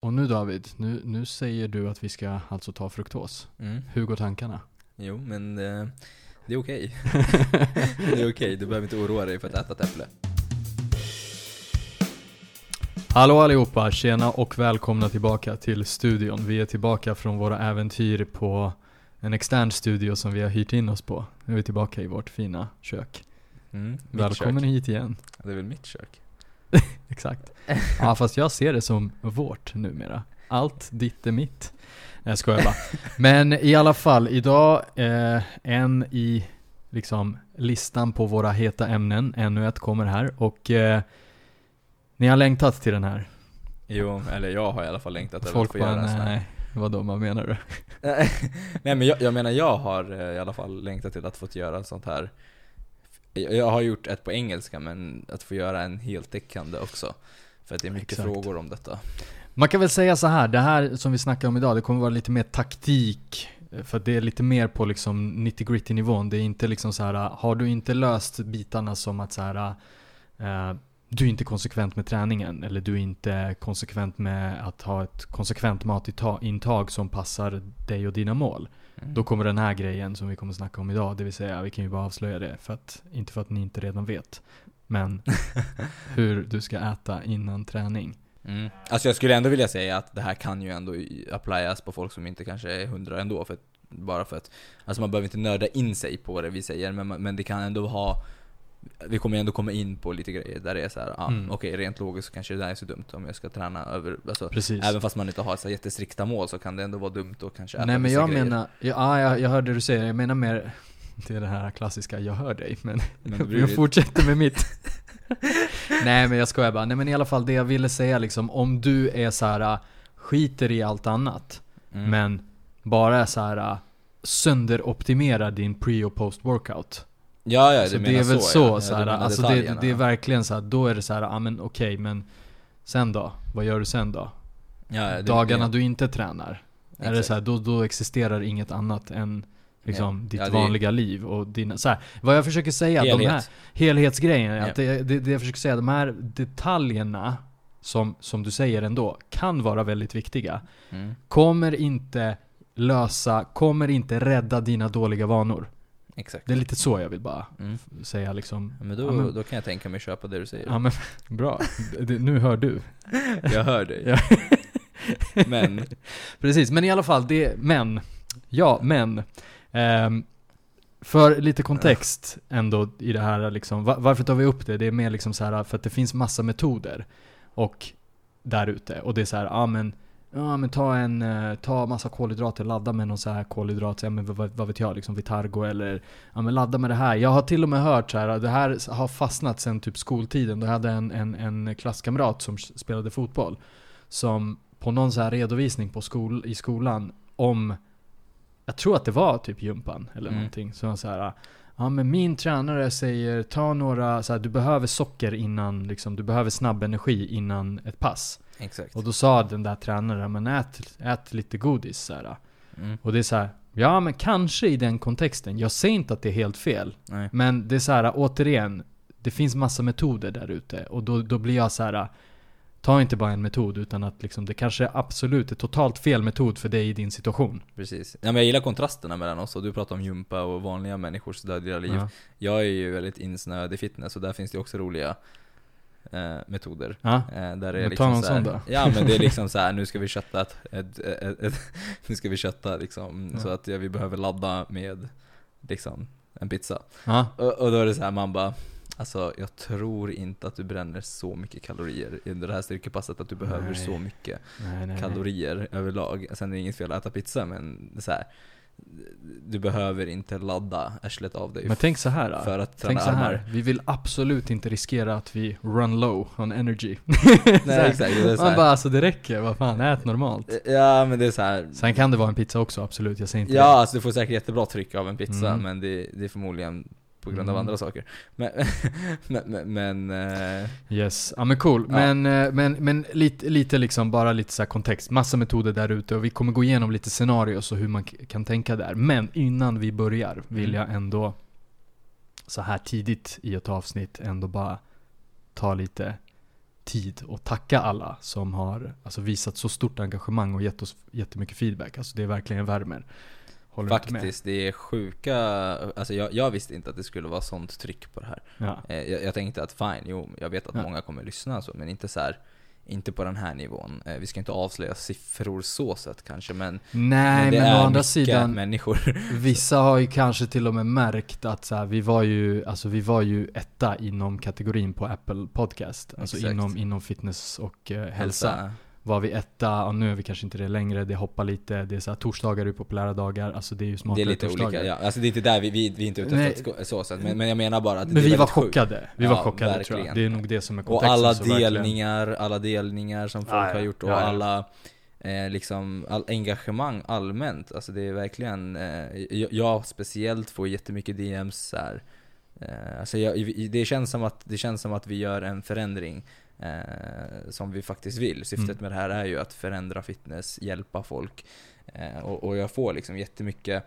Och nu David, nu, nu säger du att vi ska alltså ta fruktos. Mm. Hur går tankarna? Jo, men eh, det är okej. det är okej, du behöver inte oroa dig för att äta ett äpple. Hallå allihopa, tjena och välkomna tillbaka till studion. Vi är tillbaka från våra äventyr på en extern studio som vi har hyrt in oss på. Nu är vi tillbaka i vårt fina kök. Mm. Välkommen kök. hit igen. Det är väl mitt kök? Exakt. Ja fast jag ser det som vårt numera. Allt ditt är mitt. Nej, Jag skojar bara. Men i alla fall, idag eh, en i liksom listan på våra heta ämnen. Ännu ett kommer här och eh, ni har längtat till den här. Jo, eller jag har i alla fall längtat över att få bara, göra en sån här. nej, vadå, vad menar du? Nej men jag, jag menar jag har eh, i alla fall längtat till att få göra sånt här jag, har gjort ett på engelska men att få göra en heltäckande också För att det är mycket Exakt. frågor om detta Man kan väl säga så här, det här som vi snackar om idag, det kommer vara lite mer taktik. För det är lite mer på liksom nitty gritty nivån. Det är inte liksom så här, har du inte löst bitarna som att så här, eh, du är inte konsekvent med träningen. Eller du är inte konsekvent med att ha ett konsekvent matintag som passar dig och dina mål. Mm. Då kommer den här grejen som vi kommer snacka om idag. Det vill säga, vi kan ju bara avslöja det. För att, inte för att ni inte redan vet. Men hur du ska äta innan träning. Mm. Alltså jag skulle ändå vilja säga att det här kan ju ändå applyas på folk som inte kanske är hundra ändå, för att, bara för att Alltså man behöver inte nörda in sig på det vi säger, men, men det kan ändå ha Vi kommer ändå komma in på lite grejer där det är så här, ah, Mm. okej rent logiskt kanske det där är så dumt om jag ska träna över, alltså Precis. Även fast man inte har så jättestrikta mål så kan det ändå vara dumt att kanske Nej men jag grejer. menar, ja, jag, jag hörde du säga, jag menar mer Det är det här klassiska, jag hör dig men Men jag fortsätter med mitt Nej men jag skojar bara, nej men i alla fall det jag ville säga liksom Om du är så här skiter i allt annat Mm. Men bara så här sönderoptimerar din pre och post workout Ja, ja, du Så menar det är väl så, så, ja. Så här, alltså det, det är verkligen så här, då är det så här, ja men okej men Sen då? Vad gör du sen då? ja, det- Dagarna det, du inte tränar Är det så här, då, då existerar inget annat än liksom Ja. ditt Ja, vanliga liv och dina, så här, Vad jag försöker säga, de här Helhet. helhetsgrejen, att det, det, det jag försöker säga, de här detaljerna som, som du säger ändå, kan vara väldigt viktiga. Mm. Kommer inte lösa, kommer inte rädda dina dåliga vanor. Exakt. Det är lite så jag vill bara Mm. säga liksom. Men då, Ja, men- då kan jag tänka mig köpa det du säger. Ja men, bra. Det, nu hör du. Jag hör dig. Ja. Men, Precis, men i alla fall, det, men. Ja, men. Ehm, för lite kontext ändå i det här liksom, va- varför tar vi upp det? Det är mer liksom så här för att det finns massa metoder. Och där ute. Och det är så här, ja men, ja men ta en, eh, ta massa kolhydrater, ladda med någon så här kolhydrat, ja men vad, vad- vet jag, liksom Vitargo eller, ja men ladda med det här. Jag har till och med hört så här, det här har fastnat sen typ skoltiden. Då hade en, en, en klasskamrat som spelade fotboll. Som på någon så här redovisning på skol, i skolan om, jag tror att det var typ gympan eller Mm. någonting. Så han så här, ja men min tränare säger ta några, så här, du behöver socker innan, liksom, du behöver snabb energi innan ett pass. Exakt. Och då sa den där tränaren, men ät, ät lite godis så här. Mm. Och det är så här, ja men kanske i den kontexten. Jag säger inte att det är helt fel. Nej. Men det är så här, återigen, det finns massa metoder där ute. Och då, då blir jag så här. Ta inte bara en metod utan att liksom, det kanske är absolut är totalt fel metod för dig i din situation. Precis. Ja, men jag gillar kontrasterna mellan oss, och du pratar om gympa och vanliga människors dödliga liv. Ja. Jag är ju väldigt insnöad i fitness, och där finns det också roliga eh, metoder. Ja. Eh, där det är liksom ta någon sån då. Ja men det är liksom så här, nu ska vi kötta ett, ett, ett, nu ska vi kötta liksom, Ja. så att ja, vi behöver ladda med liksom en pizza. Ja. Och, och då är det så här, man bara Alltså jag tror inte att du bränner så mycket kalorier under det här styrkepasset att du behöver Nej. så mycket nej, nej. kalorier överlag. Sen är det inget fel att äta pizza men så här, Du behöver inte ladda arslet av dig Men tänk så här. för att Tänk så här, vi vill absolut inte riskera att vi run low on energy. Nej exakt, Man bara alltså det räcker, vad fan, ät normalt. Ja men det är så här. Sen kan det vara en pizza också, absolut, jag säger inte Ja, det. alltså du får säkert jättebra tryck av en pizza, Mm. men det, det är förmodligen på grund av Mm. andra saker. Men, men, men, eh, Yes, ja men cool. Ja. Men, eh, men, men lite, lite liksom, bara lite så kontext. Massa metoder där ute och vi kommer gå igenom lite scenarios och hur man kan tänka där. Men innan vi börjar vill Mm. jag ändå så här tidigt i ett avsnitt ändå bara ta lite tid att tacka alla som har alltså, visat så stort engagemang och gett oss jättemycket feedback. Alltså det är verkligen värmer. Håller? Faktiskt, det är sjuka, alltså jag, jag visste inte att det skulle vara sånt tryck på det här. Ja. Eh, Jag, jag tänkte att fine, jo, jag vet att Ja. många kommer lyssna så, men inte så här, inte på den här nivån. Eh, Vi ska inte avslöja siffror så sett kanske, men, Nej, det men, är å andra sidan, människor. vissa har ju kanske till och med märkt att så här, vi var ju, alltså vi var ju etta inom kategorin på Apple Podcast. Alltså Exakt. inom, inom fitness och eh, hälsa. Var vi etta, och nu är vi kanske inte det längre, det hoppar lite, det är så här, torsdagar är populära dagar, alltså det är ju Det smartare är lite torsdagar. olika, ja. Alltså det är inte där vi, vi, vi är inte ute efter så sätt, men, men jag menar bara att Men det vi var chockade, vi Ja, var chockade tror jag. verkligen. Det är nog det som är Och kontexten. alla så verkligen- delningar, alla delningar som folk Ja, ja. har gjort och Ja, alla eh, liksom, all engagemang allmänt. Alltså det är verkligen, eh, jag, speciellt får jättemycket DMs så här. Eh, alltså jag, det, känns som att, det känns som att vi gör en förändring eh, som vi faktiskt vill. Syftet Mm. med det här är ju att förändra fitness, hjälpa folk. Eh, och, och jag får liksom jättemycket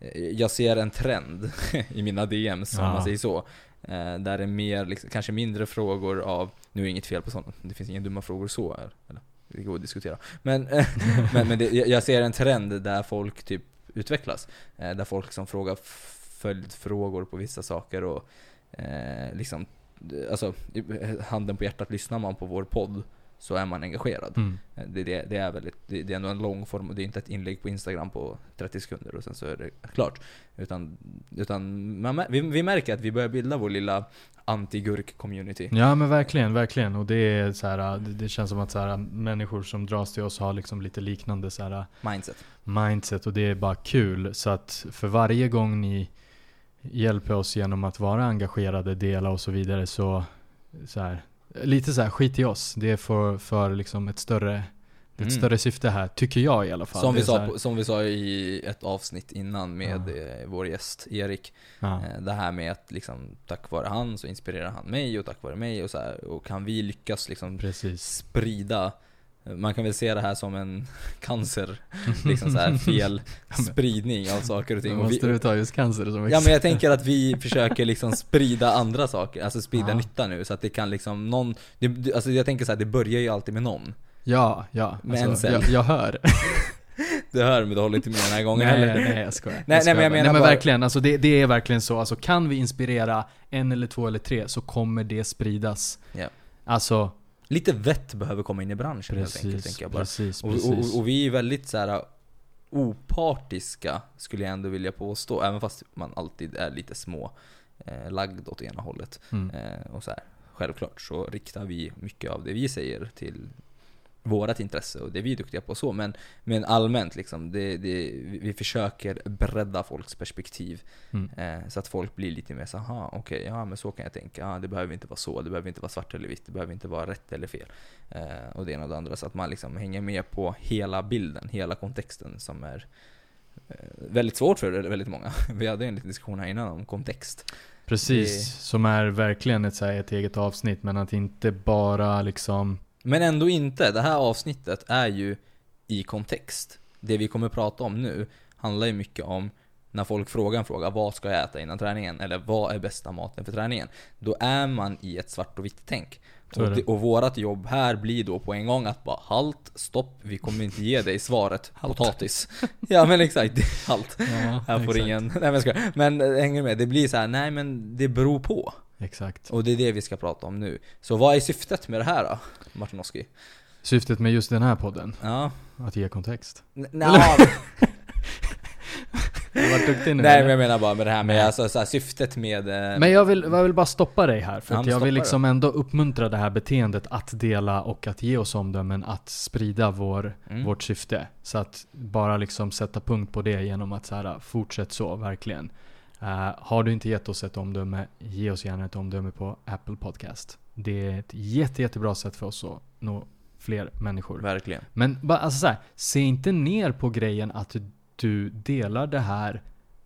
eh, jag ser en trend i mina DMs om Ja. man säger så. Eh, där det är mer, liksom, kanske mindre frågor av, nu är det inget fel på sånt, det finns inga dumma frågor så. Eller, eller det går att diskutera. Men, men, men det, jag ser en trend där folk typ utvecklas. Eh, där folk liksom frågar följdfrågor på vissa saker och eh, liksom, alltså handen på hjärtat, lyssnar man på vår podd så är man engagerad. Mm. Eh, Det, det, det, är väldigt, det, det är ändå en lång form och det är inte ett inlägg på Instagram på 30 sekunder och sen så är det klart. Utan, utan man, vi, vi märker att vi börjar bilda vår lilla anti-gurk-community. Ja men verkligen, verkligen. Och det är så här, det, det känns som att så här, människor som dras till oss har liksom lite liknande så här, Mindset. mindset och det är bara kul. Så att för varje gång ni hjälper oss genom att vara engagerade, dela och så vidare så, så här, lite så här skit i oss. Det är för, för liksom ett större, det är ett Mm. större syfte här, tycker jag i alla fall. Som vi, sa, här- som vi sa i ett avsnitt innan med Ja. eh, vår gäst Erik. ja. Eh, Det här med att liksom, tack vare han så inspirerar han mig och tack vare mig och så här, Och kan vi lyckas liksom Precis. sprida man kan väl se det här som en cancer, liksom så här fel spridning av saker och ting. Vi, Måste du ta just cancer som Ja exempel? men jag tänker att vi försöker liksom sprida andra saker, alltså sprida Ja. nytta nu så att det kan liksom någon, det, alltså jag tänker så här, det börjar ju alltid med någon. Ja, ja. Med en Alltså, cell. jag, jag hör. Du hör men du håller inte med den här gången nej, heller. nej jag skojar. Nej, nej, skojar men jag menar nej, men bara- verkligen, alltså det, det är verkligen så. Alltså kan vi inspirera en eller två eller tre så kommer det spridas. Ja. Alltså, Lite vett behöver komma in i branschen helt enkelt precis, tänker jag bara. precis, Och, precis. och, och vi är väldigt så här opartiska skulle jag ändå vilja påstå, även fast man alltid är lite små eh, lagd åt ena hållet. Mm. Eh, och så här, självklart så riktar vi mycket av det vi säger till vårat intresse och det vi är duktiga på så. Men, men allmänt liksom, det, det, vi försöker bredda folks perspektiv. Mm. Eh, så att folk blir lite mer så aha, okej, ja men så kan jag tänka. Ja, det behöver inte vara så, det behöver inte vara svart eller vitt, det behöver inte vara rätt eller fel. Eh, och det ena och det andra. Så att man liksom hänger med på hela bilden, hela kontexten som är eh, väldigt svårt för väldigt många. Vi hade en liten diskussion här innan om kontext. Precis, det- som är verkligen ett, så här, ett eget avsnitt men att inte bara liksom Men ändå inte. Det här avsnittet är ju i kontext. Det vi kommer prata om nu handlar ju mycket om när folk frågar en fråga, vad ska jag äta innan träningen? Eller vad är bästa maten för träningen? Då är man i ett svart och vitt tänk. Och, det. och vårat jobb här blir då på en gång att bara halt, stopp, vi kommer inte ge dig svaret Halt. potatis. ja men exakt, halt. Ja, Här får exakt. ingen, nej men skojar. Men äh, hänger med? Det blir så här, nej men det beror på. Exakt. Och det är det vi ska prata om nu. Så vad är syftet med det här då, Martinoski? Syftet med just den här podden, Ja, att ge kontext. N- nja, nu Nej men jag menar bara med det här med alltså, så här, syftet med... eh, Men jag vill, jag vill bara stoppa dig här, för jag vill liksom ändå uppmuntra det här beteendet att dela och att ge oss omdömen, att sprida vår, Mm. vårt syfte. Så att bara liksom sätta punkt på det genom att så här, fortsätt så, verkligen. Eh, har du inte gett oss ett omdöme, ge oss gärna ett omdöme på Apple Podcast. Det är ett jätte, jättebra sätt för oss att nå fler människor. Verkligen. Men bara, alltså så här, se inte ner på grejen att du delar det här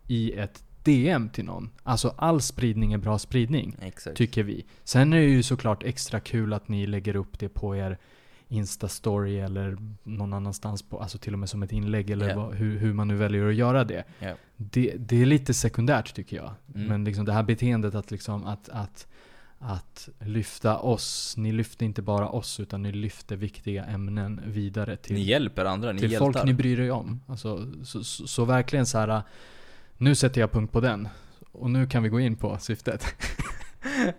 i ett DM till någon. Alltså all spridning är bra spridning, Exakt. tycker vi. Sen är det ju såklart extra kul att ni lägger upp det på er Insta-story eller någon annanstans, på, alltså till och med som ett inlägg eller Ja. vad, hur, hur man nu väljer att göra det. Ja. Det, det är lite sekundärt tycker jag. Mm. Men liksom det här beteendet att, liksom, att, att, att lyfta oss. Ni lyfter inte bara oss utan ni lyfter viktiga ämnen vidare till, Ni hjälper andra, ni till hjältar. folk ni bryr er om. Alltså, så, så, så verkligen så här. Nu sätter jag punkt på den. Och nu kan vi gå in på syftet.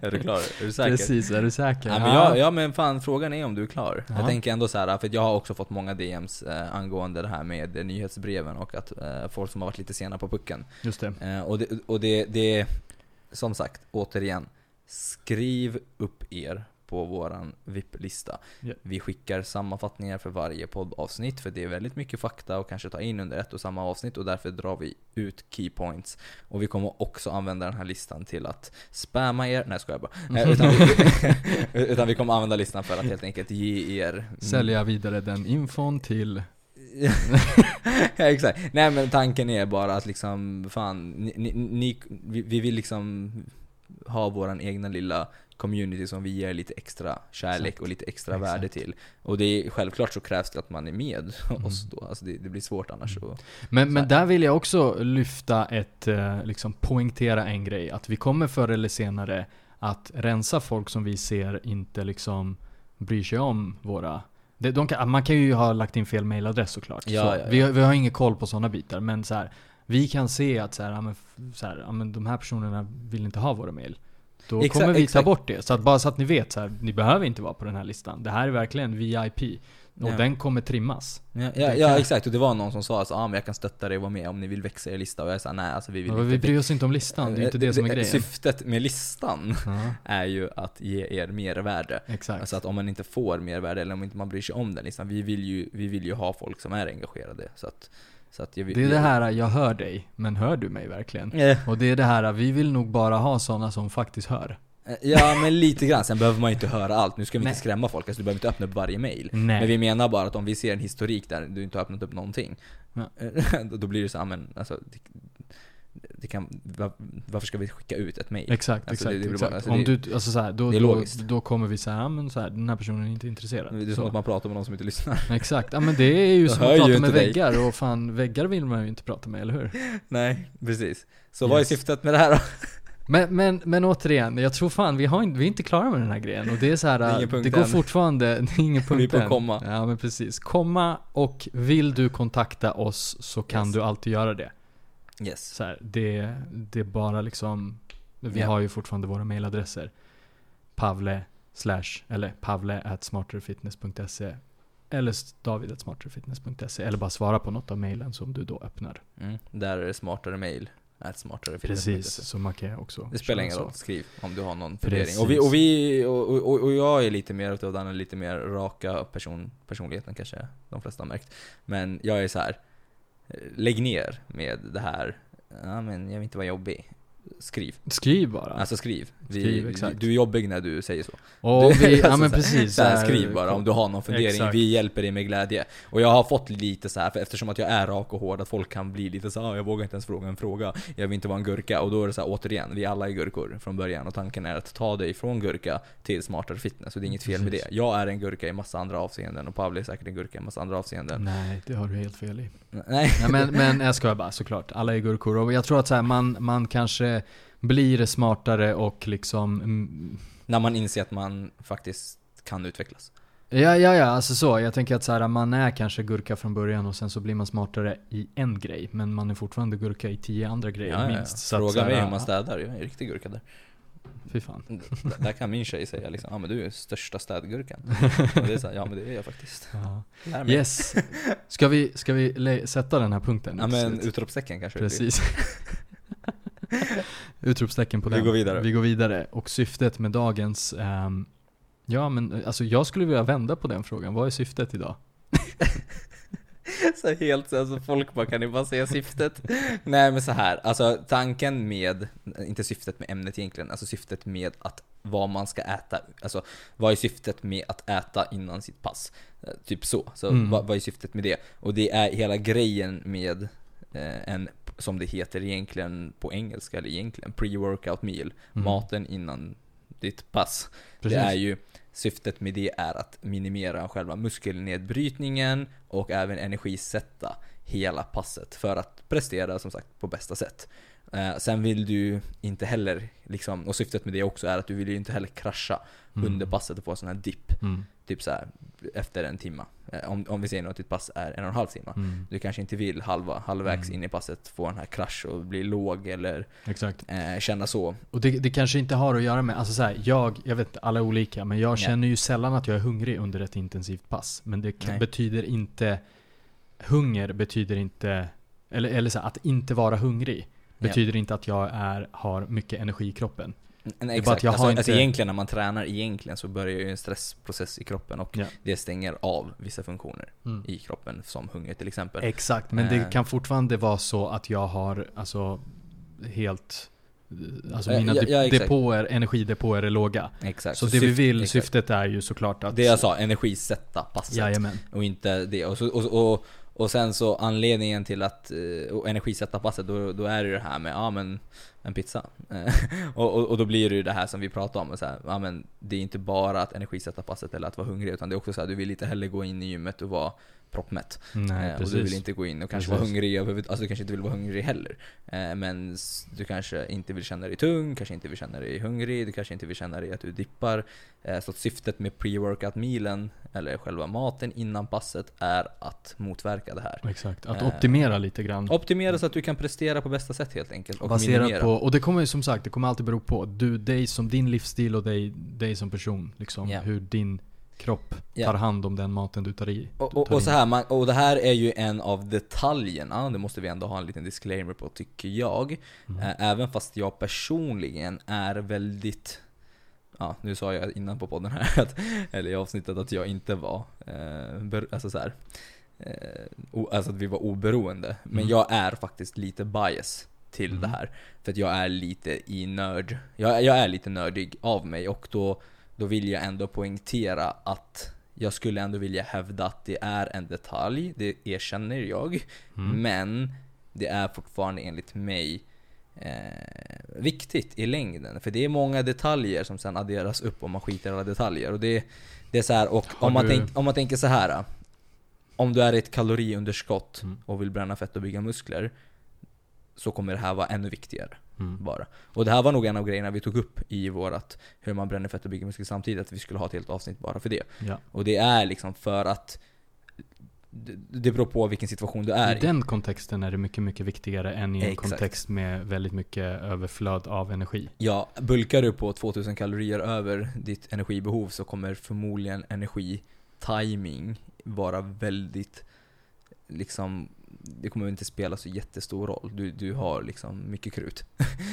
är du klar? Är du säker? Precis, är du säker? Ja men, jag, ja men fan frågan är om du är klar. Ja. Jag tänker ändå så här, för jag har också fått många DMs eh, angående det här med nyhetsbreven och att eh, folk som har varit lite sena på pucken. Just det. Eh, och det, och det, det, som sagt, återigen. Skriv upp er på våran VIP-lista. Ja. Vi skickar sammanfattningar för varje poddavsnitt för det är väldigt mycket fakta och kanske ta in under ett och samma avsnitt och därför drar vi ut keypoints. Och vi kommer också använda den här listan till att spamma er, nej skojar bara. Eh, utan, vi, utan vi kommer använda listan för att helt enkelt ge er Sälja vidare den infon till ja, exakt. Nej men tanken är bara att liksom, fan, ni, ni, ni, vi, vi vill liksom ha våran egna lilla community som vi ger lite extra kärlek Exakt. och lite extra Exakt. värde till. Och det är, självklart så krävs det att man är med Mm. oss då. Alltså det, det blir svårt annars. Mm. Och, Men, Så men här. där vill jag också lyfta ett, eh, liksom poängtera en grej. Att vi kommer förr eller senare att rensa folk som vi ser inte liksom bryr sig om våra det, de kan, man kan ju ha lagt in fel mailadress såklart. Ja, så, ja, ja. Vi, vi har ingen koll på sådana bitar. Men så här, vi kan se att så här, ja, men, så här, ja, men de här personerna vill inte ha våra mail. Då Exakt, kommer vi exakt. ta bort det. Så att bara så att ni vet, så här, ni behöver inte vara på den här listan. Det här är verkligen VIP. Och Ja. den kommer trimmas. ja, ja, Det ja exakt, och det var någon som sa att ah, men jag kan stötta dig och vara med om ni vill växa er lista. Och jag sa nej alltså vi vill vi inte bryr oss inte om listan, det är inte det som är grejen. Syftet med listan Ja, är ju att ge er mervärde. exakt. Alltså att om man inte får mervärde eller om inte man bryr sig om den listan. Vi vill ju, vi vill ju ha folk som är engagerade. Så att jag Det är det här, jag hör dig, men hör du mig verkligen? Eh, Och det är det här, vi vill nog bara ha sådana som faktiskt hör. Ja men lite grann, sen behöver man ju inte höra allt. Nu ska vi Nej. inte skrämma folk, alltså du behöver inte öppna upp varje mail. Nej. Men vi menar bara att om vi ser en historik där du inte har öppnat upp någonting. Ja. Då då blir det så men alltså det, det kan, var, varför ska vi skicka ut ett mail? Exakt, Alltså, det- exakt, det blir exakt. bara- alltså, Om det- du, alltså så här, då, det kommer vi säga, ja men så här, den här personen är inte intresserad. Det är som Så. att man pratar med någon som inte lyssnar. Exakt, ja men det är ju som att prata med dig. väggar, och fan väggar vill man ju inte prata med, eller hur? Nej, precis. Så vad är Yes. syftet med det här då? Men, men, men återigen, jag tror fan, vi, har inte, vi är inte klara med den här grejen. Och det är så här, Det det går än. fortfarande, det är ingen punkt Vi är på än. komma. Ja men precis. Komma och vill du kontakta oss så kan Yes. du alltid göra det. Yes. Så här, det, det är bara liksom, vi Ja. har ju fortfarande våra mailadresser. Pavle slash, eller pavle at smarterfitness.se eller david at smarterfitness.se eller bara svara på något av mailen som du då öppnar. Mm. Där är det smartare mail. Precis, så man kan också Det spelar ingen roll, skriv om du har någon fundering. Och vi, och, vi och, och, och jag är lite mer utav den lite mer raka person, personligheten kanske de flesta har märkt. Men jag är så här lägg ner med det här, ja men jag vill inte vara jobbig. Skriv. Skriv bara. Alltså skriv. Vi, Skriv, exakt. Du är jobbig när du säger så. och Du- vi, ja alltså men så här- precis. Så här, skriv bara om du har någon fundering, Exakt. vi hjälper dig med glädje. Och jag har fått lite så här, för eftersom att jag är rak och hård, att folk kan bli lite så "Ah, jag vågar inte ens fråga en fråga, jag vill inte vara en gurka. Och då är det så här, återigen, vi alla är gurkor från början. Och tanken är att ta dig från gurka till smartare fitness, och det är inget fel med Precis. det. Jag är en gurka i massa andra avseenden, och Pavle är säkert en gurka i massa andra avseenden. Nej, det har du helt fel i. Nej. Nej, men, men jag skojar bara såklart. Alla är gurkor. Och jag tror att så här, man, man kanske blir smartare och liksom mm, När man inser att man faktiskt kan utvecklas. Ja, ja, ja, alltså så. Jag tänker att så här, man är kanske gurka från början och sen så blir man smartare i en grej. Men man är fortfarande gurka i tio andra grejer Ja, ja, ja. minst. Så att Fråga så här, mig hur man städar, jag är en riktig gurka där. Fy fan. Där kan min tjej säga liksom, ja men du är största städgurkan. Och det är så här, ja men det är jag faktiskt. Ja. Lär mig. Yes. Ska vi, ska vi sätta den här punkten? Ja men utropstecken kanske. Precis. Utropstecken på Vi den. går vidare. Vi går vidare. Och syftet med dagens... ehm, ja men alltså jag skulle vilja vända på den frågan. Vad är syftet idag? Så helt så, alltså folk bara, kan ni bara säga syftet? Nej men så här, alltså tanken med, inte syftet med ämnet egentligen, alltså syftet med att vad man ska äta, alltså vad är syftet med att äta innan sitt pass? Eh, Typ så, så Mm. vad, vad är syftet med det? Och det är hela grejen med eh, en, som det heter egentligen på engelska, eller egentligen pre-workout meal, Mm. maten innan ditt pass. Precis. Det är ju, syftet med det är att minimera själva muskelnedbrytningen och även energisätta hela passet för att prestera som sagt på bästa sätt. Eh, sen vill du inte heller, liksom, och syftet med det också är att du vill ju inte heller krascha Mm. under passet och få en sån här dipp. Mm. Typ så här efter en timma. Eh, om, om vi säger att ditt pass är en och en halv timme. Mm. Du kanske inte vill halva, halvvägs Mm. in i passet få den här krasch och bli låg eller eh, känna så. Och det, det kanske inte har att göra med, alltså så här, jag, jag vet alla är olika, men jag Ja. känner ju sällan att jag är hungrig under ett intensivt pass. Men det kan, Nej. betyder inte, hunger betyder inte, eller, eller så här, att inte vara hungrig betyder inte att jag är, har mycket energi i kroppen. Mm, att exakt. jag alltså, alltså inte- egentligen när man tränar egentligen så börjar ju en stressprocess i kroppen och Ja. det stänger av vissa funktioner i kroppen som hunger till exempel. Exakt, men det Eh. kan fortfarande vara så att jag har alltså helt Alltså Eh, mina ja, ja, depåer, energidepåer är låga. Exakt. Så, det vi syft- vill, exakt. syftet är ju såklart att... Det jag sa, energisätta passet. Jajamän. Och inte det. Och, så, och, och, och sen så anledningen till att eh, och energisätta passet, då, då är det ju det här med, ja men en pizza. Eh, och, och, och då blir det ju det här som vi pratade om, så här, ja men det är inte bara att energisätta passet eller att vara hungrig, utan det är också så här, du vill inte heller gå in i gymmet och vara proppmätt. Nej, Eh, och du vill inte gå in och kanske Precis. vara hungrig alltså du kanske inte vill vara hungrig heller. Eh, men du kanske inte vill känna dig tung, kanske inte vill känna dig hungrig, du kanske inte vill känna dig att du dippar. Eh, så syftet med pre-workout mealen, eller själva maten innan passet, är att motverka det här. Exakt, att Eh, optimera lite grann. Optimera så att du kan prestera på bästa sätt helt enkelt. Och Baserat minimera. på, och det kommer ju som sagt, det kommer alltid bero på du, dig som din livsstil och dig, dig som person. Liksom, Ja. Hur din kropp Ja. tar hand om den maten du tar i. Och, och, tar och så här, man, och det här är ju en av detaljerna, det måste vi ändå ha en liten disclaimer på tycker jag. Mm. Eh, Även fast jag personligen är väldigt Ja, nu sa jag innan på podden här, att, eller i avsnittet att jag inte var, eh, alltså så här, eh, alltså att vi var oberoende. Men Mm. jag är faktiskt lite bias till Mm. det här. För att jag är lite i nörd, jag, jag är lite nördig av mig och då, då vill jag ändå poängtera att jag skulle ändå vilja hävda att det är en detalj, det erkänner jag. Mm. Men det är fortfarande enligt mig eh, viktigt i längden. För det är många detaljer som sen adderas upp om man skiter i alla detaljer. Och det, det är så här, och om man, du- tänk, om man tänker så här. Om du är i ett kaloriunderskott Mm. och vill bränna fett och bygga muskler. Så kommer det här vara ännu viktigare Mm. bara. Och det här var nog en av grejerna vi tog upp i vårat hur man bränner fett och bygger muskler samtidigt, att vi skulle ha ett helt avsnitt bara för det. Ja. Och det är liksom för att det, beror på vilken situation du är I i. den kontexten är det mycket, mycket viktigare än i en Exakt. kontext med väldigt mycket överflöd av energi. Ja, bulkar du på 2000 kalorier över ditt energibehov så kommer förmodligen energi-timing vara väldigt liksom det kommer inte spela så jättestor roll. Du, du har liksom mycket krut.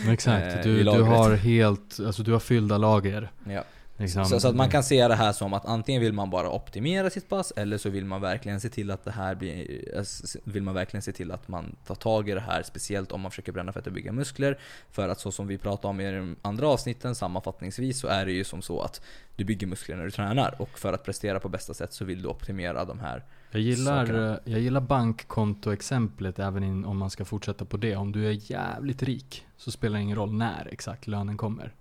Exakt, Eh, du, du har helt, alltså du har fyllda lager. Ja. Liksom. Så, så att man kan se det här som att antingen vill man bara optimera sitt pass eller så vill man verkligen se till att det här blir, eh, vill man verkligen se till att man tar tag i det här, speciellt om man försöker bränna fett och bygga muskler. För att så som vi pratade om i de andra avsnitten, sammanfattningsvis, så är det ju som så att du bygger muskler när du tränar och för att prestera på bästa sätt så vill du optimera de här. Jag gillar, eh, jag gillar bankkontoexemplet även in, om man ska fortsätta på det. Om du är jävligt rik så spelar det ingen roll när exakt lönen kommer.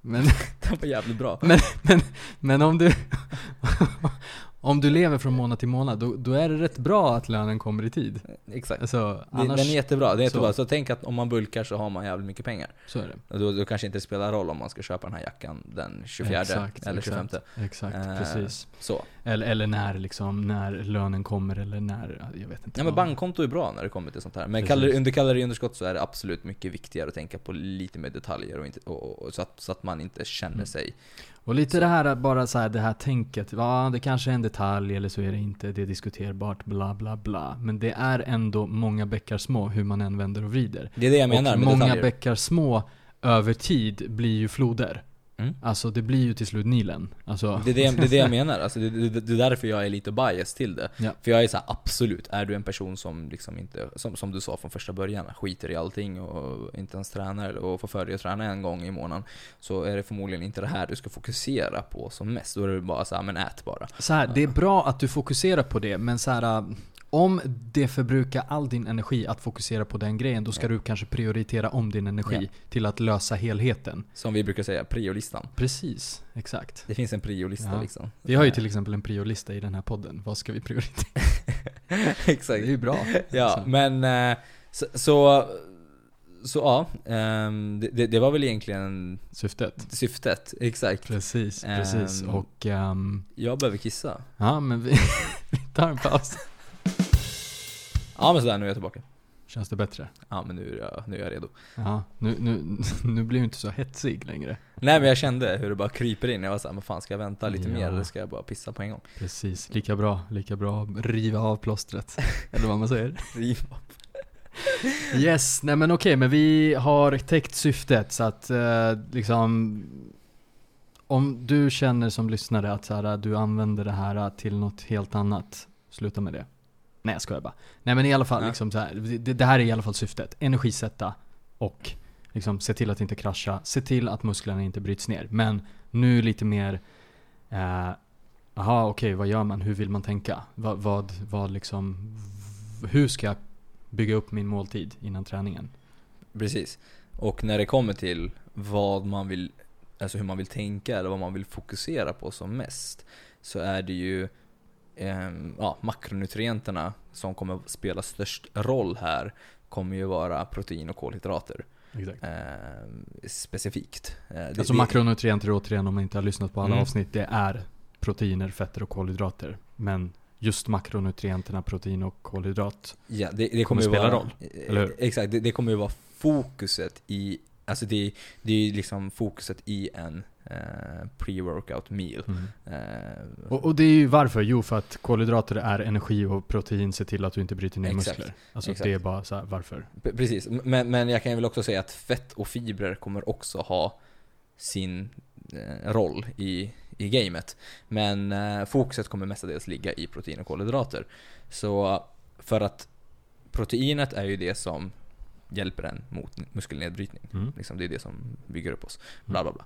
Men, Det var jävligt bra. men, men, men om du Om du lever från månad till månad, då, då är det rätt bra att lönen kommer i tid. Exakt. Alltså, annars, den är jättebra, det är jättebra. så. Så. tänk att om man bulkar så har man jävligt mycket pengar. så är det. Då, då kanske inte spelar roll om man ska köpa den här jackan den 24 Exakt, eller 25. exakt. Exakt, Eh, precis. Så. Eller, eller när liksom, när lönen kommer eller när, jag vet inte. Ja men bankkonto är bra när det kommer till sånt här. Men kalori, under kaloriunderskott så är det absolut mycket viktigare att tänka på lite mer detaljer och, inte, och, och, så, att, så att man inte känner Mm. sig... Och lite det här, bara så här, det här tänket, ja det kanske är en detalj eller så är det inte, det är diskuterbart, bla bla bla. Men det är ändå många bäckar små hur man än vänder och vrider. Det är det jag menar och med många detaljer. bäckar små över tid blir ju floder. Mm. Alltså det blir ju till slut Nilen. Alltså, Det är det, det är det jag menar, alltså det, det, det är därför jag är lite bias till det. Ja. För jag är så här, absolut, är du en person som liksom inte, som, som du sa från första början, skiter i allting och inte ens tränar och får för dig att träna en gång i månaden. Så är det förmodligen inte det här du ska fokusera på som mest. Då är det bara så här, men ät bara. så här, det är bra att du fokuserar på det, men så här, om det förbrukar all din energi att fokusera på den grejen, då ska Ja. du kanske prioritera om din energi Ja. till att lösa helheten. Som vi brukar säga, priolistan. Precis, exakt. Det finns en priolista Ja. liksom. Vi har ju till exempel en priolista i den här podden. Vad ska vi prioritera? Det Exakt. är ju bra. Ja, Alltså. men eh, så, så, så ja, ehm, det, det, det var väl egentligen Syftet. syftet. Exakt. Precis, precis. Ehm. Och ehm, Jag behöver kissa. ja, men vi, vi tar en paus. Ja men sådär, nu är jag tillbaka. Känns det bättre? Ja men nu är jag, nu är jag redo. Ja, nu, nu, nu blir du inte så hetsig längre. Nej men jag kände hur det bara kryper in. Jag var såhär, men fan ska jag vänta lite Ja. mer eller ska jag bara pissa på en gång? Precis, lika bra, lika bra riva av plåstret. Eller vad man säger. Yes, nej men okej, men vi har täckt syftet så att eh, liksom Om du känner som lyssnare att så här, du använder det här till något helt annat, sluta med det. Nej jag skojar bara. Nej men i alla fall, Ja. liksom så här, det, det här är i alla fall syftet. Energisätta och liksom se till att inte krascha, se till att musklerna inte bryts ner. Men nu lite mer eh, okej, vad gör man? Hur vill man tänka? Vad, vad, vad liksom Hur ska jag bygga upp min måltid innan träningen? Precis. Och när det kommer till vad man vill, alltså hur man vill tänka eller vad man vill fokusera på som mest. Så är det ju ehm, ja, makronutrienterna som kommer spela störst roll här. Kommer ju vara protein och kolhydrater. Exakt. ehm, specifikt. Eh, Alltså det- makronutrienter återigen om man inte har lyssnat på alla Mm. avsnitt, det är proteiner, fetter och kolhydrater. Men just makronutrienterna, protein och kolhydrat. Ja, det, det kommer kommer spela vara, roll, eh, eller hur? Exakt, det, det kommer ju vara fokuset i, alltså det, det är ju liksom fokuset i en eh, pre-workout meal. Eh, Och, och det är ju varför? Jo, för att kolhydrater är energi och protein ser till att du inte bryter ner Exakt. muskler. Alltså Exakt. det är bara så här, varför? P- Precis, men, men jag kan ju väl också säga att fett och fibrer kommer också ha sin eh, roll i, i gamet. Men eh, fokuset kommer mestadels ligga i protein och kolhydrater. Så för att proteinet är ju det som hjälper en mot muskelnedbrytning. Mm. Liksom, det är det som bygger upp oss. Bla bla bla.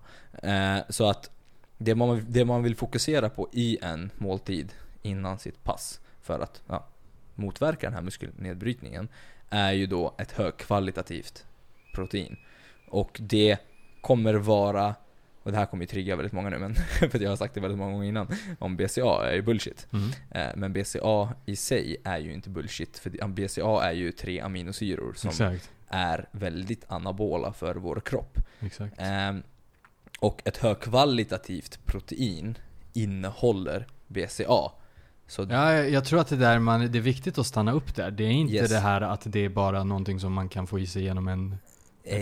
Eh, så att det man, det man vill fokusera på i en måltid innan sitt pass för att ja, motverka den här muskelnedbrytningen är ju då ett högkvalitativt protein. Och det kommer vara, och det här kommer ju trigga väldigt många nu men för jag har sagt det väldigt många gånger innan, om BCA är ju bullshit. Mm. Eh, Men BCA i sig är ju inte bullshit, för BCA är ju tre aminosyror som Exakt. är väldigt anabola för vår kropp. Exakt. Ehm, och ett högkvalitativt protein innehåller BCA. Så Ja, jag, jag tror att det där man, det är viktigt att stanna upp där. Det är inte Yes. det här att det är bara någonting som man kan få i sig genom en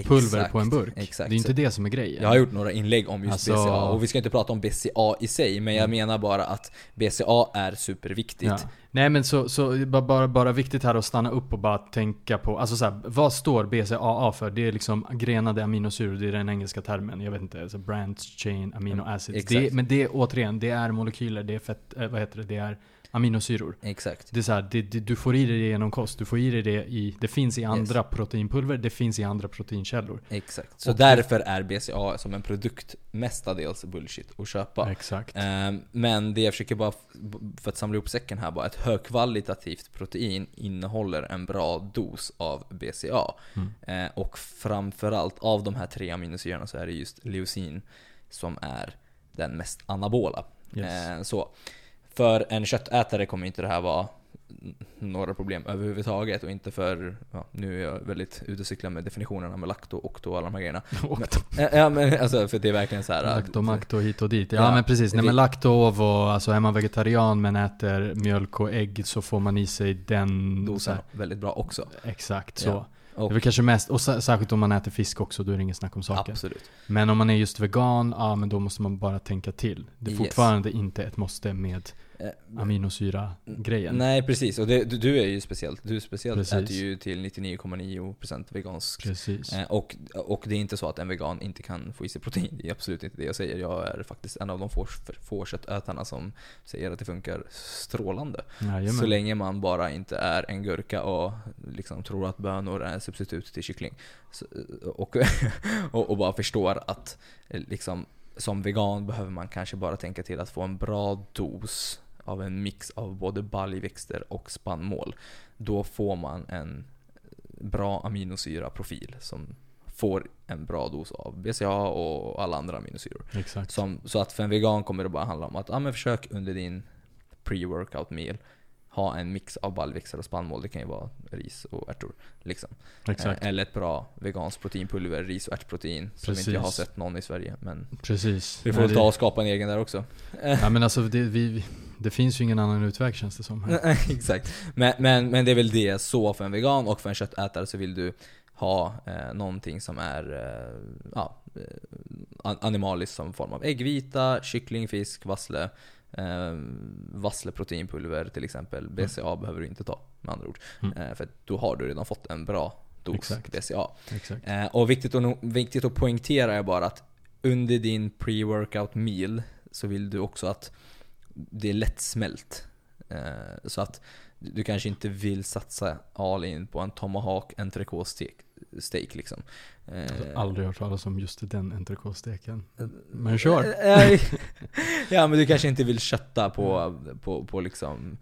pulver Exakt, på en burk. Exakt. Det är inte det som är grejen. Jag har gjort några inlägg om just Alltså- BCA, och vi ska inte prata om BCA i sig, men jag Mm. menar bara att BCA är superviktigt. Ja. Nej men så, så bara, bara, viktigt här att stanna upp och bara tänka på, alltså så här, vad står BCAA för? Det är liksom grenade aminosyror, det är den engelska termen. Jag vet inte, alltså branch chain amino acids. Exakt. Det, men det återigen, det är molekyler, det är fett, eh, vad heter det, det är aminosyror. Exakt. Det är så här, det, det, du får i dig det genom kost, du får i dig det i, det finns i andra proteinpulver, det finns i andra proteinkällor. Exakt. Så Och- därför är BCA som en produkt mestadels bullshit att köpa. Exakt. Ehm, Men det jag försöker bara, för att samla ihop säcken här bara, ett högkvalitativt protein innehåller en bra dos av BCA. Mm. Eh, Och framförallt av de här tre aminosyrorna så är det just leucin som är den mest anabola. Yes. Eh, Så för en köttätare kommer inte det här vara några problem överhuvudtaget och inte för, ja, nu är jag väldigt ute och cyklar med definitionerna med lakto, okto och alla de här grejerna. Eh, Ja men alltså för det är verkligen så här. Lakto, makto, hit och dit. Ja, Ja, men precis. Nej men laktov och alltså är man vegetarian men äter mjölk och ägg så får man i sig den dosen väldigt bra också. Exakt så. Ja, Det Och är väl kanske mest, och sä- särskilt om man äter fisk också, då är det ingen snack om saken. absolut. Men om man är just vegan, ja men då måste man bara tänka till. Det är Yes. fortfarande inte ett måste med aminosyra-grejen. Nej precis, och det, du, du är ju speciellt. Du speciellt Precis. äter ju till 99,9% vegansk. Precis. Eh, och, och det är inte så att en vegan inte kan få i sig protein. Det är absolut inte det jag säger. Jag är faktiskt en av de få, få köttätarna som säger att det funkar strålande. Jajamän. Så länge man bara inte är en gurka och liksom tror att bönor är substitut till kyckling. Så, och, och, och bara förstår att eh, liksom, som vegan behöver man kanske bara tänka till att få en bra dos av en mix av både baljväxter och spannmål. Då får man en bra aminosyraprofil som får en bra dos av BCA och alla andra aminosyror. Exakt. Som, så att för en vegan kommer det bara handla om att ah, men försök under din pre-workout meal ha en mix av baljväxter och spannmål. Det kan ju vara ris och ärtor. Liksom. Exakt. Eh, Eller ett bra veganskt proteinpulver, ris och ärtprotein. Som Precis. inte jag har sett någon i Sverige. Men Precis. vi får väl ta och skapa en egen där också. ja, men alltså det, vi, det finns ju ingen annan utväg känns det som. Exakt. Men, men, men det är väl det, så för en vegan och för en köttätare så vill du ha eh, någonting som är eh, ja, eh, an- animaliskt som form av äggvita, kyckling, fisk, vassle. Eh, vassle proteinpulver till exempel. BCA behöver du inte ta med andra ord. Mm. Eh, för då har du redan fått en bra dos Exakt. BCA. Exakt. Eh, och viktigt att, viktigt att poängtera är bara att under din pre-workout meal så vill du också att det är lättsmält. Eh, så att du kanske inte vill satsa all in på en tomahawk entrecote steak, liksom. Eh, Jag har aldrig hört talas om just den entrecôte-steken. Men kör. Eh, ja men du kanske inte vill kötta på, på, på liksom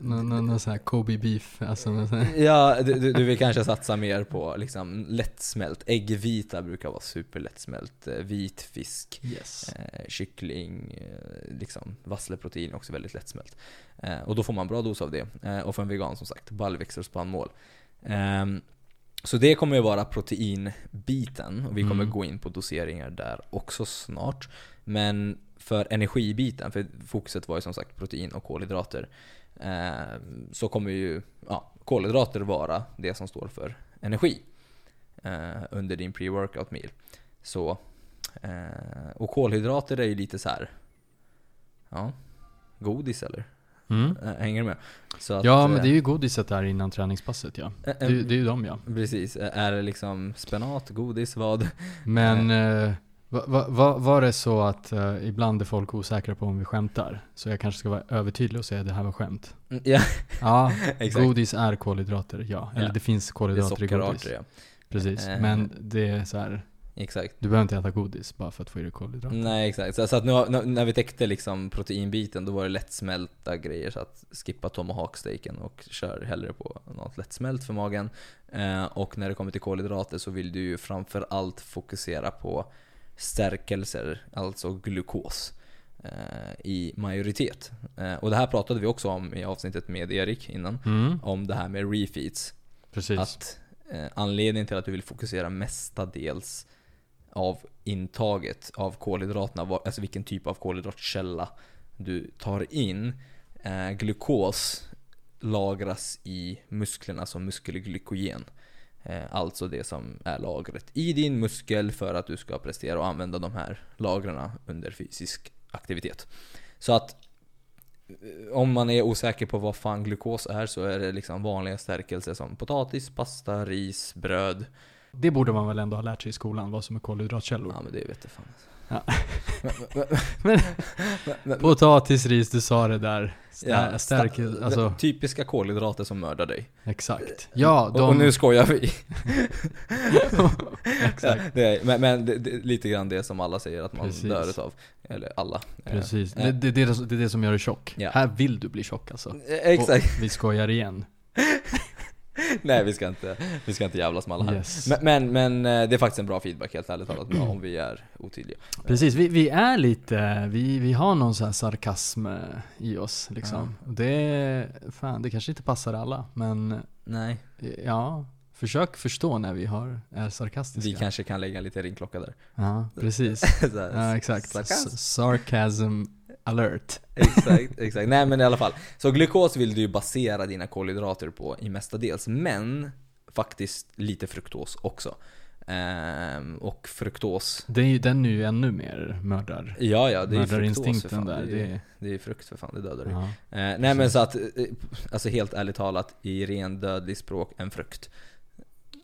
Någon, någon, någon sån här Kobe beef, alltså. Ja, du, du vill kanske satsa mer på liksom lättsmält. Äggvita brukar vara superlättsmält. Eh, Vit fisk, Yes. eh, kyckling, eh, liksom vassleprotein också väldigt lättsmält. Eh, och då får man bra dos av det. Eh, och för en vegan som sagt, baljväxter och spannmål. Ehm, så det kommer ju vara proteinbiten och vi kommer Mm. gå in på doseringar där också snart. Men för energibiten, för fokuset var ju som sagt protein och kolhydrater. eh, Så kommer ju ja, kolhydrater vara det som står för energi eh, under din pre-workout meal. Så, eh, och kolhydrater är ju lite så här. Ja, godis eller? Mm. Hänger du med? Att, Ja men eh, det är ju godiset där innan träningspasset ja. eh, Det, är- det är ju de ja. Precis, är det liksom spenat, godis, vad? Men eh, va, va, va, var det så att eh, ibland är folk osäkra på om vi skämtar? Så jag kanske ska vara övertydlig och säga att det här var skämt. Mm, Ja, Ja, exakt. godis är kolhydrater, ja. Eller Ja. det finns Det är kolhydrater i godis. ja. Precis, men det är så här. Exakt. du behöver inte äta godis bara för att få i dig kolhydrater. Nej exakt, så, så att nu, har- när vi täckte liksom proteinbiten då var det lättsmälta grejer så att skippa tomahawk-steaken och kör hellre på något lättsmält för magen. Eh, och när det kommer till kolhydrater så vill du ju framför allt fokusera på stärkelser, alltså glukos. eh, I majoritet. Eh, och det här pratade vi också om i avsnittet med Erik innan. Mm, Om det här med refeeds. precis. Att eh, anledningen till att du vill fokusera mestadels av intaget av kolhydraterna, alltså vilken typ av kolhydratkälla du tar in. Eh, glukos lagras i musklerna som muskelglykogen. Eh, alltså det som är lagret i din muskel för att du ska prestera och använda de här lagren under fysisk aktivitet. Så att eh, om man är osäker på vad fan glukos är så är det liksom vanliga stärkelser som potatis, pasta, ris, bröd. Det borde man väl ändå ha lärt sig i skolan, vad som är kolhydratkällor. Ja men det vet jag fan. Ja. Men- men- potatis, ris, du sa det där. Stär, Ja, stärker, sta- alltså Typiska kolhydrater som mördar dig. exakt. Ja, de... Och, och nu skojar vi. exakt. det är, men men det, det, lite grann det som alla säger att man Precis. dör utav. Eller alla. Precis. Det, det, det, är det, som gör dig tjock. Ja. Här vill du bli tjock alltså. eh, Exakt. Och vi skojar igen. Nej vi ska inte, vi ska inte jävlas med alla här. Yes. Men, men, men eh, det är faktiskt en bra feedback helt ärligt talat om vi är otydliga. Precis, vi, vi är lite, vi, vi har någon sån här sarkasm eh, i oss liksom. Och Det, fan, det kanske inte passar alla, men Nej. eh, ja, försök förstå när vi har, är sarkastiska. Vi kanske kan lägga lite ringklocka där. Ja, precis. Ja, exakt. sarkasm. S- Sarcasm alert. Exakt, exakt. Nej men i alla fall. Så glukos vill du ju basera dina kolhydrater på i mestadels, men faktiskt lite fruktos också. Ehm, och fruktos, Det är ju, den är ju ännu mer mördar. ja ja, det är ju fruktos för fan. där. Det är, Det, det är frukt för fan, det dödar dig. ja. Eh, nej men så att, eh, alltså helt ärligt talat, i ren dödlig språk, en frukt.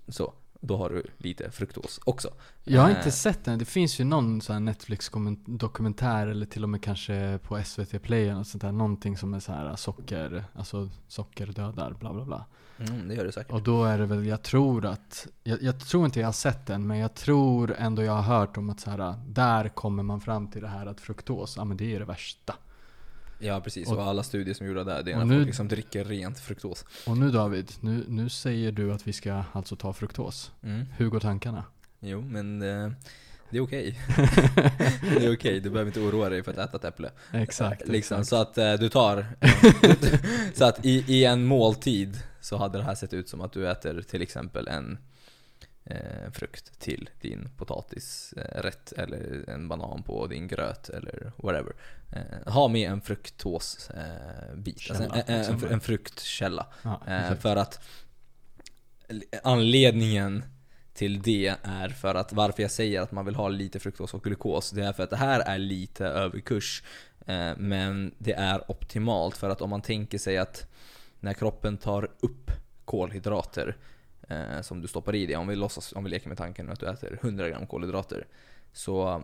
Så, då har du lite fruktos också. Jag har Eh, inte sett den. Det finns ju någon sån Netflix-dokumentär eller till och med kanske på SVT Play eller något sånt där. Någonting som är så här socker, alltså socker dödar, bla bla bla. Mm, det gör du säkert. Och då är det väl, jag tror att, jag, jag tror inte jag har sett den, men jag tror ändå jag har hört om att så här, där kommer man fram till det här att fruktos, ja men det är det värsta. Ja precis, Och- och, alla studier som gjorda där, det är när nu- folk liksom dricker rent fruktos. Och nu David, nu, nu säger du att vi ska alltså ta fruktos. Mm. Hur går tankarna? Jo, men eh, det är okej. det är okej, du behöver inte oroa dig för att äta ett äpple. Exakt. Liksom, exakt. så att eh, du tar, så att i, i en måltid så hade det här sett ut som att du äter till exempel en eh, frukt till din potatisrätt eller en banan på din gröt eller whatever. Eh, ha med en fruktosbit, eh, alltså en, en, en, liksom. fruktkälla. ja, Eh, för att anledningen till det är för att varför jag säger att man vill ha lite fruktos och glukos, det är för att det här är lite överkurs. Eh, men det är optimalt för att om man tänker sig att när kroppen tar upp kolhydrater eh, som du stoppar i dig, om vi, låtsas, om vi leker med tanken att du äter 100 gram kolhydrater, så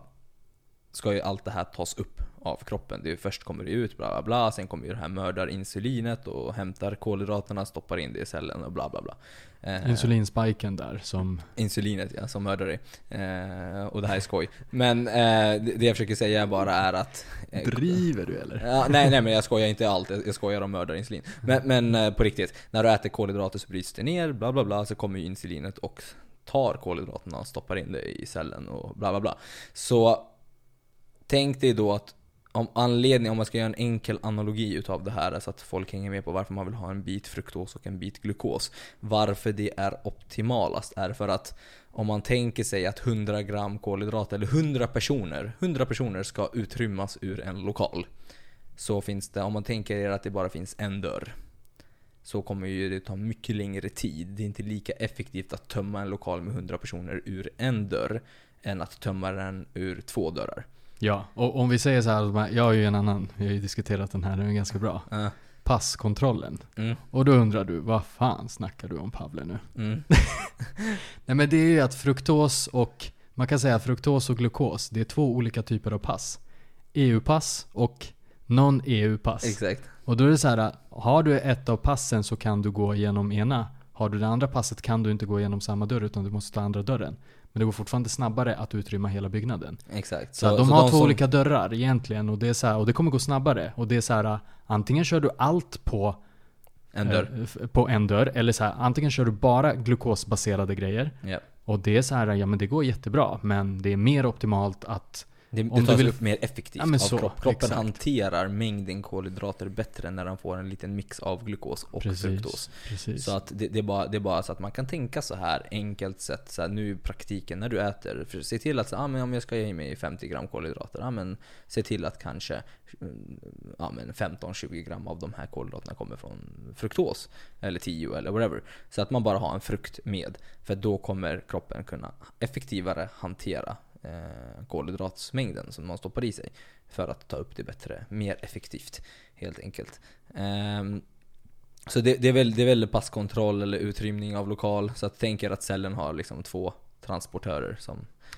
ska ju allt det här tas upp av kroppen. Det är först kommer det ut, bla bla bla, sen kommer ju det här mördar insulinet och hämtar kolhydraterna, stoppar in det i cellen och bla bla bla. Eh, Insulinspiken där som... Insulinet ja, som mördar dig. Eh, och det här är skoj. Men eh, det jag försöker säga bara är att... eh, Driver du eller? Ja, nej, nej men jag skojar inte allt, jag jag skojar om mördarinsulin. Men, men eh, på riktigt, när du äter kolhydrater så bryts det ner, bla bla bla, så kommer ju insulinet och tar kolhydraterna och stoppar in det i cellen och bla bla bla. Så tänk dig då att om anledningen, om man ska göra en enkel analogi utav det här så att folk hänger med på varför man vill ha en bit fruktos och en bit glukos. Varför det är optimalast är för att om man tänker sig att 100 gram kolhydrater, eller 100 personer, 100 personer ska utrymmas ur en lokal. Så finns det, om man tänker er att det bara finns en dörr. Så kommer ju det ta mycket längre tid. Det är inte lika effektivt att tömma en lokal med 100 personer ur en dörr än att tömma den ur två dörrar. Ja, och om vi säger så här, jag har ju en annan, vi har ju diskuterat den här, den är ganska bra. Uh, Passkontrollen. mm, Och då undrar du, vad fan snackar du om Pavle nu? mm, Nej men det är ju att fruktos och, man kan säga fruktos och glukos, det är två olika typer av pass. EU-pass och non-EU-pass. exakt. Och då är det så här, har du ett av passen så kan du gå igenom ena. Har du det andra passet kan du inte gå igenom samma dörr utan du måste ta andra dörren. Men det går fortfarande snabbare att utrymma hela byggnaden. Exakt. Så, de har två som- olika dörrar egentligen och det är så här, och det kommer gå snabbare. Och det är så här, antingen kör du allt på En dörr. eh, på en dörr eller så här, antingen kör du bara glukosbaserade grejer Ja. och det är så här, ja men det går jättebra men det är mer optimalt att Det, det tas vill- upp mer effektivt Ja, av så, kropp. Kroppen exakt. hanterar mängden kolhydrater bättre när den får en liten mix av glukos och fruktos. precis. Så att det, det, är bara, det är bara så att man kan tänka så här enkelt sätt, så här, nu i praktiken när du äter, för se till att så, ah, men om jag ska ge mig 50 gram kolhydrater, ah, men se till att kanske ah, men 15-20 gram av de här kolhydraterna kommer från fruktos, eller 10 eller whatever. Så att man bara har en frukt med, för då kommer kroppen kunna effektivare hantera eh, kolhydratsmängden som man stoppar i sig för att ta upp det bättre, mer effektivt helt enkelt. Ehm, så det, det, är väl, det är väl passkontroll eller utrymning av lokal. Så att tänk er att cellen har liksom två transportörer som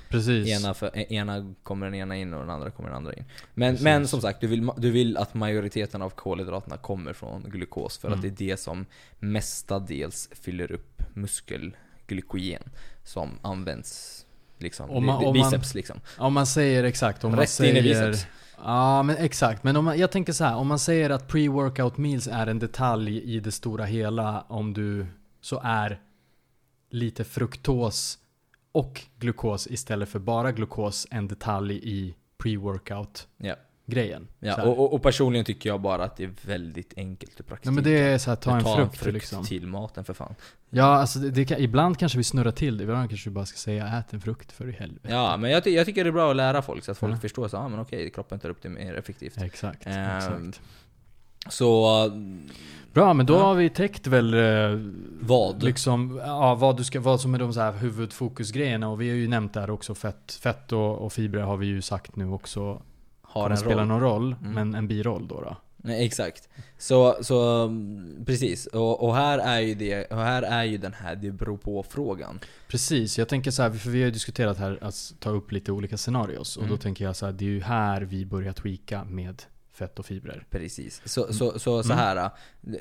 precis. ena, för, e- ena kommer den ena in och den andra kommer den andra in. Men, Precis. men som sagt, du vill, du vill att majoriteten av kolhydraterna kommer från glukos för att Mm. det är det som mestadels fyller upp muskelglykogen som används liksom, Om man- om man- biceps liksom. Om man säger exakt, om man Rätt in i säger... biceps. Ja men exakt, men om man, jag tänker så här, om man säger att pre-workout meals är en detalj i det stora hela, om du så är lite fruktos och glukos istället för bara glukos en detalj i pre-workout Ja. Grejen. Ja, och, och, och personligen tycker jag bara att det är väldigt enkelt i praktiken. Nej men det är så här, ta en Ta frukt, liksom. till maten för fan. Ja, alltså det, det kan, ibland kanske vi snurrar till det, ibland kanske vi bara ska säga ät en frukt för i helvete. Ja, men jag, jag tycker det är bra att lära folk så att folk Ja. förstår så, ah, men okej, kroppen tar upp det mer effektivt. Exakt, Ehm, exakt. Så, Bra, men då ja. har vi täckt väl eh, vad? Liksom, ja, vad, du ska, vad som är de så här huvudfokusgrejerna och vi har ju nämnt där också fett, fett och, och fibrer har vi ju sagt nu också har en spela roll. någon roll, Mm. men en biroll då, då. Nej, exakt. Så, så mm, precis. Och, och här är ju det, och här är ju den här det beror på frågan. Precis, jag tänker så här, för vi har ju diskuterat här att ta upp lite olika scenarios och Mm. då tänker jag så här, det är ju här vi börjar tweaka med fett och fibrer. Precis. Så, så, så, så Mm. här, äh,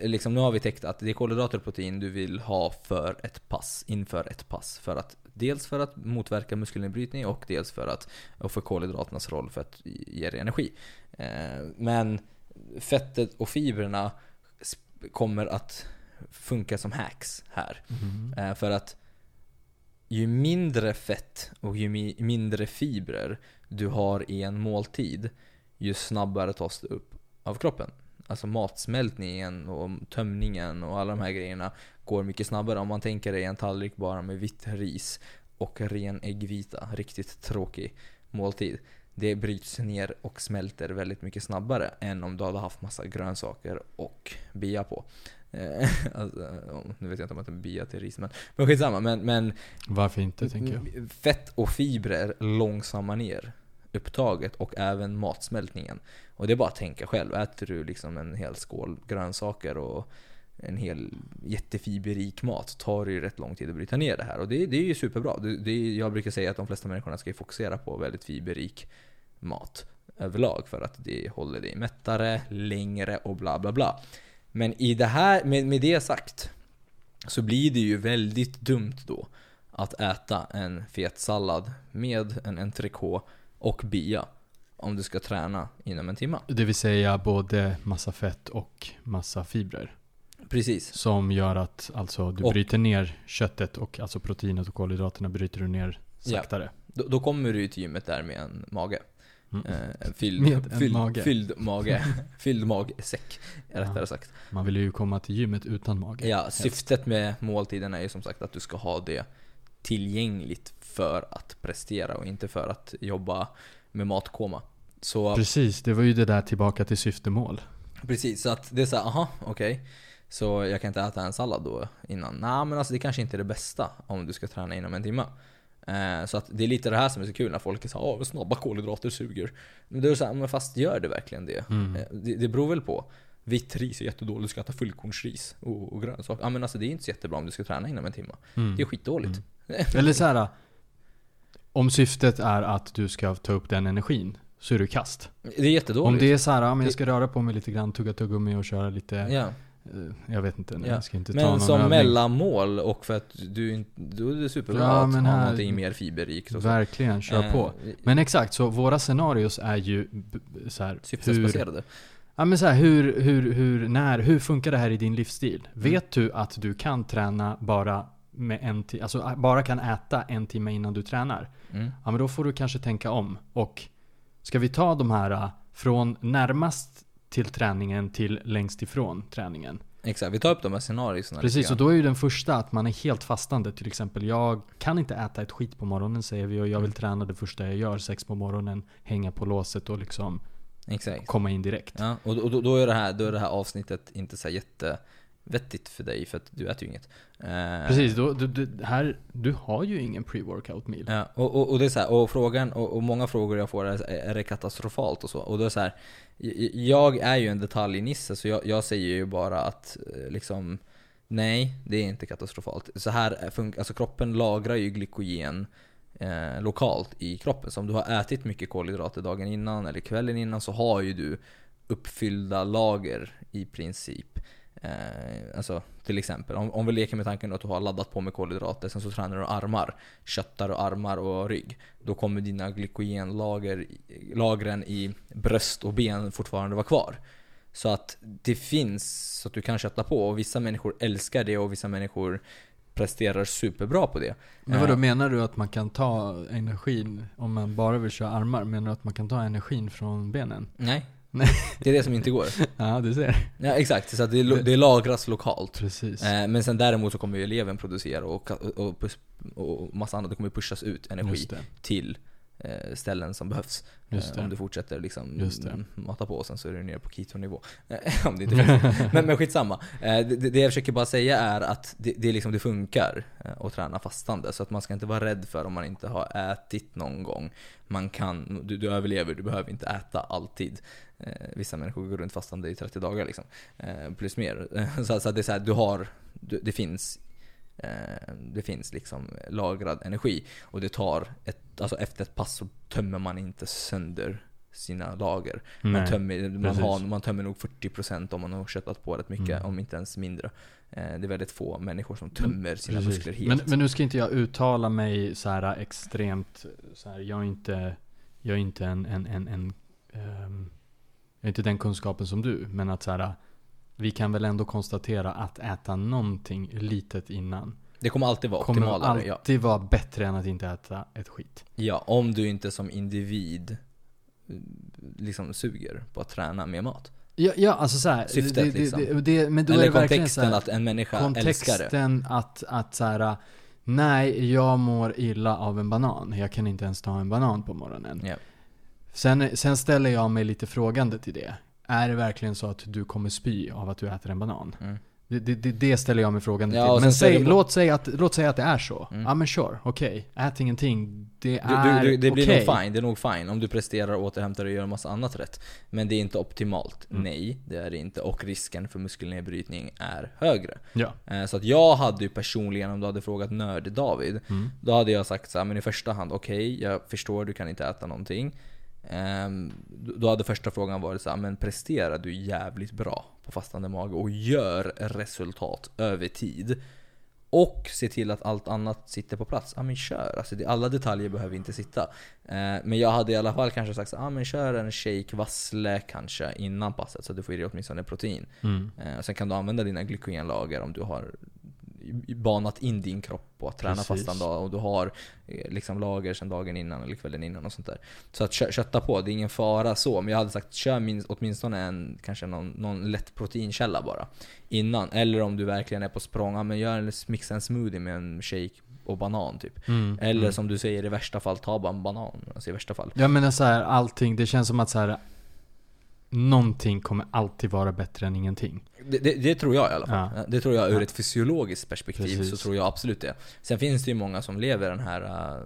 liksom nu har vi täckt att det är kolhydrater och protein du vill ha för ett pass, inför ett pass. För att, dels för att motverka muskelnedbrytning och dels för att, och för kolhydraternas roll för att ge dig energi. Eh, men fettet och fibrerna kommer att funka som hacks här. Eh, för att ju mindre fett och ju mi- mindre fibrer du har i en måltid, ju snabbare tas det upp av kroppen. Alltså matsmältningen och tömningen och alla de här grejerna går mycket snabbare. Om man tänker dig en tallrik bara med vitt ris och ren äggvita, riktigt tråkig måltid. Det bryts ner och smälter väldigt mycket snabbare än om du hade haft massa grönsaker och bia på. Eh, alltså, nu vet jag inte om det är bia till ris men, men skitsamma. Men, men Varför inte, tänker jag. fett och fibrer långsammar ner upptaget och även matsmältningen. Och det är bara att tänka själv. Äter du liksom en hel skål grönsaker och en hel jättefiberrik mat tar det ju rätt lång tid att bryta ner det här. Och det, det är ju superbra. Det, det, jag brukar säga att de flesta människorna ska ju fokusera på väldigt fiberrik mat överlag för att det håller dig mättare, längre och bla bla bla. Men i det här, med, med det sagt, så blir det ju väldigt dumt då att äta en fet sallad med en entrecote och bia om du ska träna inom en timme. Det vill säga både massa fett och massa fibrer. Precis. Som gör att alltså, du Och- bryter ner köttet och alltså proteinet och kolhydraterna bryter du ner Ja. saktare. Då, då kommer du till gymmet där med en mage. Mm. Eh, fylld, Med en fylld, mage. fylld mage. fylld magsäck, rättare Ja. sagt. Man vill ju komma till gymmet utan mage. Ja, syftet med måltiden är ju som sagt att du ska ha det tillgängligt för att prestera och inte för att jobba med matkoma. Så Precis, det var ju det där tillbaka till syftemål. Precis, så att det är såhär, aha, okej. Så jag kan inte äta en sallad då innan? Nej men alltså det kanske inte är det bästa om du ska träna inom en timme. Eh, så att det är lite det här som är så kul när folk är såhär, åh snabba kolhydrater suger. Men då är men fast gör det verkligen det? Mm. Eh, det? Det beror väl på. Vitt ris är jättedåligt, du ska äta fullkornsris och, och grönsaker. Ja men alltså det är inte så jättebra om du ska träna inom en timme. Mm. Det är skitdåligt. Eller så här. Om syftet är att du ska ta upp den energin så är du kast. Det är jättedåligt. Om det är så här, ja, men jag ska röra på mig lite grann, tugga tuggummi och köra lite, ja. Eh, jag vet inte, Ja. jag ska inte ta Men någon som övning. mellanmål och för att du då är det superbra Ja, att ha någonting mer fiberrikt och så. Verkligen, kör Eh, på. Men exakt, så våra scenarios är ju så här, hur, Syftesbaserade. ja, men så här, hur, hur, hur, när, hur funkar det här i din livsstil? Mm. Vet du att du kan träna bara med en ti- alltså bara kan äta en timme innan du tränar? Mm. Ja men då får du kanske tänka om. Och ska vi ta de här äh, från närmast till träningen till längst ifrån träningen? Exakt, vi tar upp de här scenarierna Precis, och då är ju den första att man är helt fastande. Till exempel, jag kan inte äta ett skit på morgonen säger vi och jag vill träna det första jag gör, sex på morgonen, hänga på låset och liksom. Exakt. komma in direkt. Ja, och då, då, är det här, då är det här avsnittet inte så här jättevettigt för dig för att du äter ju inget. Eh, Precis, då, du, du, här, du har ju ingen pre-workout meal. Ja, och, och, och det är så här, och frågan, och, och många frågor jag får är, är det katastrofalt och så? Och då är så här, jag är ju en detaljnisse så jag, jag säger ju bara att eh, liksom Nej, det är inte katastrofalt. Så här är fun- alltså kroppen lagrar ju glykogen eh, lokalt i kroppen. Så om du har ätit mycket kolhydrater dagen innan eller kvällen innan så har ju du uppfyllda lager i princip. Eh, alltså till exempel, om, om vi leker med tanken att du har laddat på med kolhydrater, sen så tränar du armar, köttar och armar och rygg. Då kommer dina glykogenlager, lagren i bröst och ben fortfarande vara kvar. Så att det finns så att du kan kötta på och vissa människor älskar det och vissa människor presterar superbra på det. Men vadå, Eh, menar du att man kan ta energin, om man bara vill köra armar, menar du att man kan ta energin från benen? Nej. Nej. Det är det som inte går. Ja, du ser. Ja exakt, så att det, det lagras lokalt. Precis. Eh, Men sen däremot så kommer ju eleven producera och, och, och, och massa annat, det kommer pushas ut energi till eh, ställen som behövs. Just Eh, det. Om du fortsätter liksom Just det. mata på och sen så är du nere på ketonivå. Om det inte finns. men, men skitsamma. Det, det jag försöker bara säga är att det, det, liksom, det funkar att träna fastande. Så att man ska inte vara rädd för om man inte har ätit någon gång. Man kan, du, du överlever, du behöver inte äta alltid. Eh, vissa människor går runt fastande i 30 dagar liksom. Eh, plus mer. Så, så det är så här, du har, du, det finns eh, det finns liksom lagrad energi och det tar ett, alltså efter ett pass så tömmer man inte sönder sina lager. Man Nej. tömmer, man, har, man tömmer nog 40% om man har köttat på rätt mycket, Mm. om inte ens mindre. Det är väldigt få människor som tömmer sina Precis. muskler helt. Men, men nu ska inte jag uttala mig så här extremt, så här, jag är inte, jag är inte en, en, en, en ehm, jag är inte den kunskapen som du, men att så här, vi kan väl ändå konstatera att äta någonting litet innan. Det kommer alltid vara kommer optimalare. Ja. alltid vara bättre än att inte äta ett skit. ja, om du inte som individ eh, liksom suger på att träna med mat. Ja, ja alltså såhär. Syftet, det, det, liksom. det, det, men då är Eller det verkligen kontexten så här, att en människa älskar det. Kontexten att, att så här, nej jag mår illa av en banan. Jag kan inte ens ta en banan på morgonen. Ja. Sen, sen ställer jag mig lite frågande till det. Är det verkligen så att du kommer spy av att du äter en banan? Mm. Det, det, det, ställer jag mig frågande Ja, till. Men säg, man- låt, säga att, låt säga att det är så. Mm. Ja men sure, okej. Ät ingenting. Det är du, du, det blir okej. nog fine, det är nog fine om du presterar, återhämtar och gör en massa annat rätt. Men det är inte optimalt. Mm. Nej, det är det inte. Och risken för muskelnedbrytning är högre. Ja. Eh, Så att jag hade ju personligen, om du hade frågat Nörd-David, Mm. då hade jag sagt så här, men i första hand, okej, jag förstår du kan inte äta någonting. Ehm, Då hade första frågan varit så här, men presterar du jävligt bra på fastande mage och gör resultat över tid? Och se till att allt annat sitter på plats. Ja men kör, alltså alla detaljer behöver inte sitta. Eh, men jag hade i alla fall kanske sagt så ja men kör en shake, vassle kanske innan passet så att du får i dig åtminstone protein. Mm. Eh, och sen kan du använda dina glykogenlager om du har banat in din kropp på att träna Precis. fast en dag och du har eh, liksom lager sen dagen innan eller kvällen innan och sånt där. Så att kö- kötta på, det är ingen fara så. Men jag hade sagt kör minst, åtminstone en, kanske någon, någon lätt proteinkälla bara. Innan. Eller om du verkligen är på språng, men gör en, mixa en smoothie med en shake och banan typ. Mm. Eller mm. som du säger i värsta fall, ta bara en banan. Alltså i värsta fall. Jag menar så här, allting, det känns som att så här, någonting kommer alltid vara bättre än ingenting. Det, det, det tror jag i alla fall. Ja. Det tror jag ur Ja. ett fysiologiskt perspektiv Precis. så tror jag absolut det. Sen finns det ju många som lever den här äh,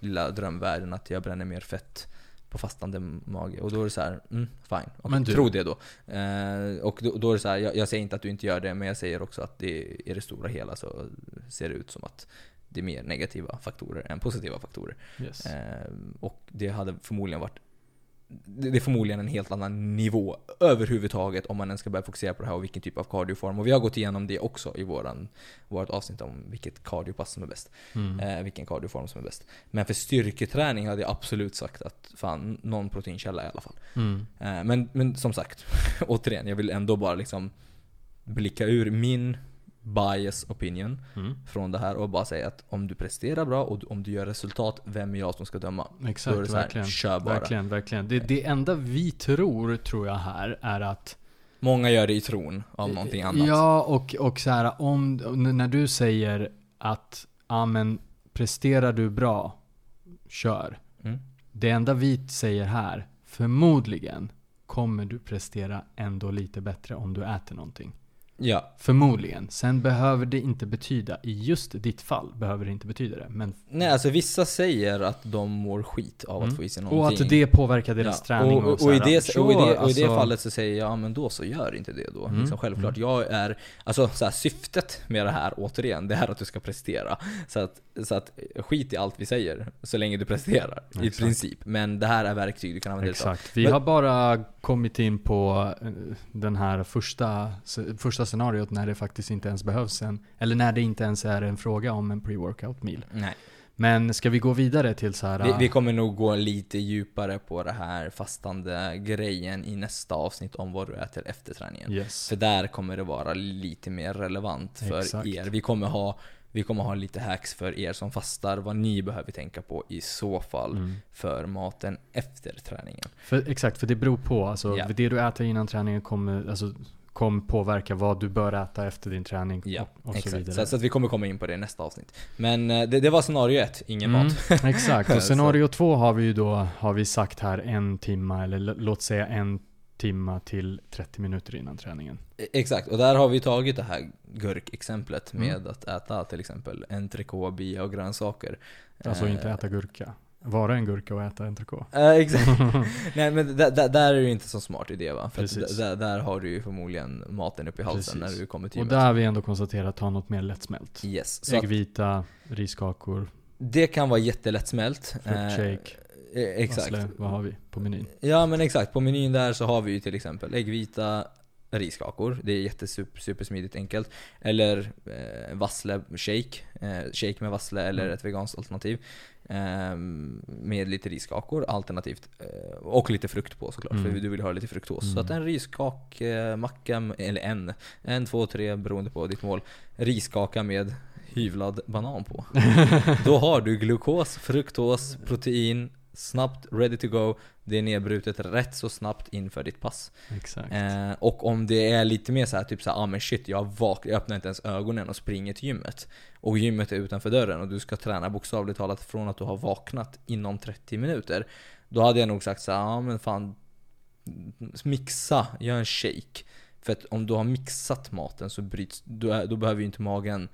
lilla drömvärlden att jag bränner mer fett på fastande mage. Och då är det så här, mm, fine. Okej, Men du- Tro det då. Eh, och då, då är det så här, jag, jag säger inte att du inte gör det, men jag säger också att det, i det stora hela så ser det ut som att det är mer negativa faktorer än positiva faktorer. Yes. Eh, och det hade förmodligen varit det är förmodligen en helt annan nivå överhuvudtaget om man ens ska börja fokusera på det här och vilken typ av cardioform. Och vi har gått igenom det också i våran, vårt avsnitt om vilket cardiopass som är bäst. Mm. Eh, vilken cardioform som är bäst. Men för styrketräning hade jag absolut sagt att fan, någon proteinkälla i alla fall. Mm. Eh, men, men som sagt, återigen, jag vill ändå bara liksom blicka ur min bias opinion Mm. från det här och bara säga att om du presterar bra och om du gör resultat, vem är jag som ska döma? Då är Exakt, det så här, verkligen. kör bara. Verkligen, verkligen. Det, det enda vi tror, tror jag här, är att Många gör det i tron av någonting annat. Ja, och, och så här, om, när du säger att, ja men presterar du bra, kör. Mm. Det enda vi säger här, förmodligen kommer du prestera ändå lite bättre om du äter någonting. Ja. Förmodligen. Sen behöver det inte betyda, i just ditt fall behöver det inte betyda det. Men, Nej, alltså vissa säger att de mår skit av att Mm. få i sig och någonting. att det påverkar deras Ja, träning. och, och, så och, i det, sure, och, i det, och i det fallet så säger jag, ja men då så gör inte det då. Mm, Liksom, självklart. Jag är, alltså så här, syftet med det här återigen, det är att du ska prestera. Så att, så att skit i allt vi säger, så länge du presterar. I Exakt. princip. Men det här är verktyg du kan använda. Exakt. Vi Men- har bara kommit in på eh, den här första, första scenariot när det faktiskt inte ens behövs en, eller när det inte ens är en fråga om en pre-workout meal. Nej. Men ska vi gå vidare till så här... Vi, vi kommer nog gå lite djupare på det här fastande grejen i nästa avsnitt om vad du äter efter träningen. Yes. För där kommer det vara lite mer relevant för Exakt. er. Vi kommer, ha, vi kommer ha lite hacks för er som fastar, vad ni behöver tänka på i så fall Mm. för maten efter träningen. För, exakt, för det beror på. Alltså, Ja. Det du äter innan träningen kommer, alltså, kommer påverka vad du bör äta efter din träning Ja, och, och så Exakt, vidare. så, så att vi kommer komma in på det i nästa avsnitt. Men eh, det, det var scenario ett, ingen Mm, mat. Exakt, och Så- scenario två har vi ju då, har vi sagt här en timma, eller låt säga en timma till 30 minuter innan träningen. E- Exakt, och där har vi tagit det här gurkexemplet Mm. med att äta till exempel entrecote, bia och grönsaker. Alltså Eh, inte äta gurka. Vara en gurka och äta entrecote. Eh, exakt. Nej men där, är det inte så smart idé va? För att Precis. där, där har du ju förmodligen maten upp i halsen Precis. när du kommer till Och gymmet. där har vi ändå konstaterat, ta något mer lättsmält. Yes. Att Äggvita, riskakor, det kan vara jättelättsmält. Fruktshake, eh, exakt. vassle. Vad har vi på menyn? Ja men exakt, på menyn där så har vi ju till exempel äggvita riskakor. Det är jättesuper, supersmidigt enkelt. Eller eh, vassle shake. Eh, shake med vassle eller Mm. ett veganskt alternativ. Eh, med lite riskakor alternativt. Eh, och lite frukt på såklart, Mm. för du vill ha lite fruktos. Mm. Så att en riskakmacka, eller en, en, två, tre beroende på ditt mål. Riskaka med hyvlad banan på. Då har du glukos, fruktos, protein, snabbt ready to go. Det är nedbrutet rätt så snabbt inför ditt pass. Exakt. Eh, och om det är lite mer så här, typ såhär, ah men shit jag, vak- jag öppnar inte ens ögonen och springer till gymmet. Och gymmet är utanför dörren och du ska träna bokstavligt talat från att du har vaknat inom 30 minuter. Då hade jag nog sagt så ja ah, men fan Mixa, gör en shake. För att om du har mixat maten så bryts, då, då behöver ju inte magen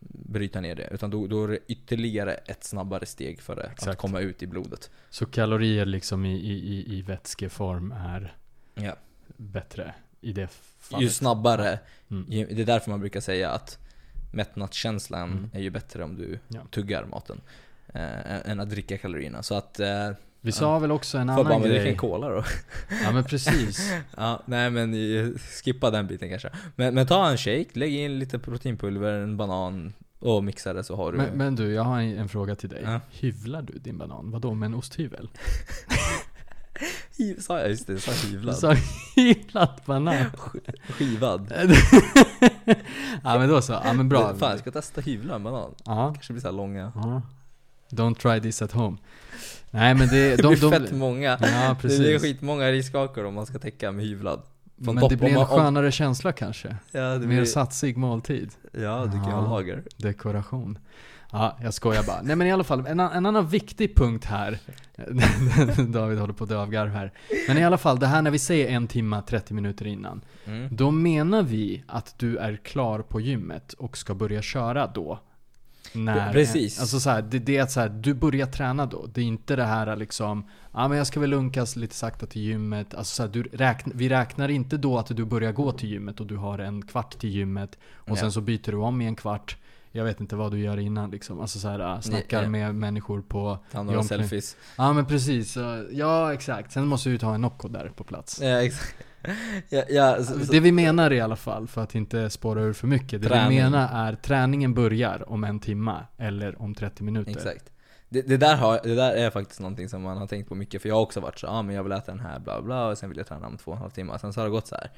bryta ner det. Utan då, då är det ytterligare ett snabbare steg för det att Exakt. komma ut i blodet. Så kalorier liksom i, i, i, i vätskeform är Ja. bättre i det fallet? Ju snabbare, Mm. ju, det är därför man brukar säga att mättnadskänslan Mm. är ju bättre om du Ja. tuggar maten. Eh, än att dricka kalorierna. Så att, eh, Vi sa väl också en får bara annan en grej. cola då. Ja men precis. ja, nej men skippa den biten kanske. Men, men ta en shake, lägg in lite proteinpulver, en banan och mixa det så har du... Men, men du, jag har en, en fråga till dig. Ja. Hyvlar du din banan? Vadå, med en osthyvel? Sa jag just det? Sa jag Du hyvlad? sa hyvlad banan. Skivad? ja men då så, ja men bra. Fan jag ska testa hyvla en banan. Ja. Kanske blir så långa. ja. Don't try this at home. Nej men det, Det de, blir de, fett många. Ja Det blir precis. skitmånga riskakor om man ska täcka med hyvlad. Från Men det blir en man- om- skönare känsla kanske. Ja, det Mer blir, satsig måltid. ja du kan ju ha Ja. lager. Dekoration. Ja, jag skojar bara. Nej men i alla fall, en, en annan viktig punkt här. David håller på att dö av garv här. Men i alla fall, det här när vi säger en timma 30 minuter innan. Mm. Då menar vi att du är klar på gymmet och ska börja köra då. När, Precis. Alltså så här, det, det är att så här, du börjar träna då. Det är inte det här liksom, ja men jag ska väl lunkas lite sakta till gymmet. Alltså så här, du räkn, vi räknar inte då att du börjar gå till gymmet och du har en kvart till gymmet. Och Ja. sen så byter du om i en kvart. Jag vet inte vad du gör innan liksom. Alltså så här, snackar ja. med människor på Ta några selfies. Ja men precis, ja exakt. Sen måste du ta en Nocco där på plats. Ja, exakt. Ja, ja, så, så, Det vi menar i alla fall, för att inte spåra ur för mycket. Det Träning. vi menar är träningen börjar om en timma eller om 30 minuter. exakt. Det, det, där har, det där är faktiskt någonting som man har tänkt på mycket, för jag har också varit så ja ah, men jag vill äta den här bla bla, och sen vill jag träna om två och en halv timme. Sen så har det gått så här.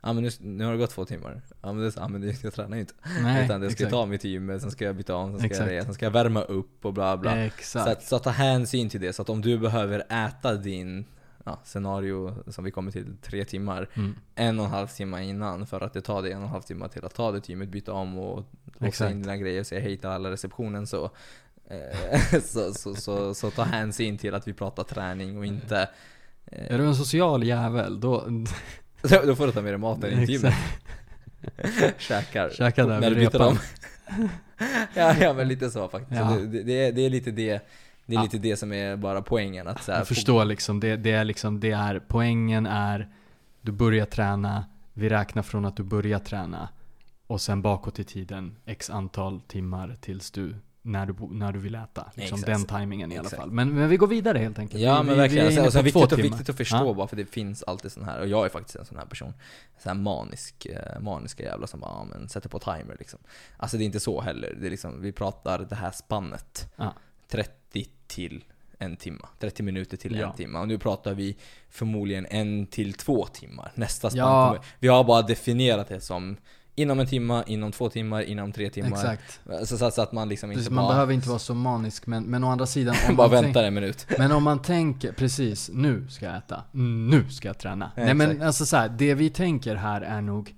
Ja men nu, nu har det gått två timmar. Ja men det är så, ja, men jag tränar ju inte. Nej, Utan jag ska exakt. ta mig till gymmet, sen ska jag byta om, sen ska Exakt. jag det, sen ska jag värma upp och bla bla. Exakt. Så att, så att ta hänsyn till det, så att om du behöver äta din ja, scenario som vi kommer till, tre timmar, Mm. en och en halv timme innan för att det tar dig en och en halv timme till att ta dig till gymmet, byta om och låsa in dina grejer och säga hej till alla receptionen så, eh, så, så, så, så ta hänsyn till att vi pratar träning och inte eh, Är du en social jävel, då... Då får du ta med dig maten in till gymmet. Käkar. Käka där när du byter om. ja, ja men lite så faktiskt. Ja. Så det, det, är, det är lite det det är Ja. lite det som är bara poängen. Att så här, Jag förstår liksom, det, det är liksom, det är, poängen är, du börjar träna, vi räknar från att du börjar träna. Och sen bakåt i tiden, x antal timmar tills du, när du, när du vill äta. Liksom den timingen i alla Exakt. fall. Men, men vi går vidare helt enkelt. Ja vi, men verkligen. Vi är och inne sen, två viktigt, och viktigt att förstå Ja. bara för det finns alltid sån här, och jag är faktiskt en sån här person. Så här manisk, eh, maniska jävlar som bara, ja, men sätter på timer liksom. Alltså det är inte så heller. Det är liksom, vi pratar det här spannet. Ja. 30 till en timme. 30 minuter till Ja. en timme. Och nu pratar vi förmodligen en till två timmar. Nästa spann Ja. kommer. Vi har bara definierat det som inom en timme, inom två timmar, inom tre timmar. Exakt. Så, så, så att man liksom inte Precis, man bara, behöver inte vara så manisk, men, men å andra sidan om bara man tänk- väntar en minut. Men om man tänker, precis, nu ska jag äta, nu ska jag träna. Ja, Nej men exakt. alltså så här, det vi tänker här är nog,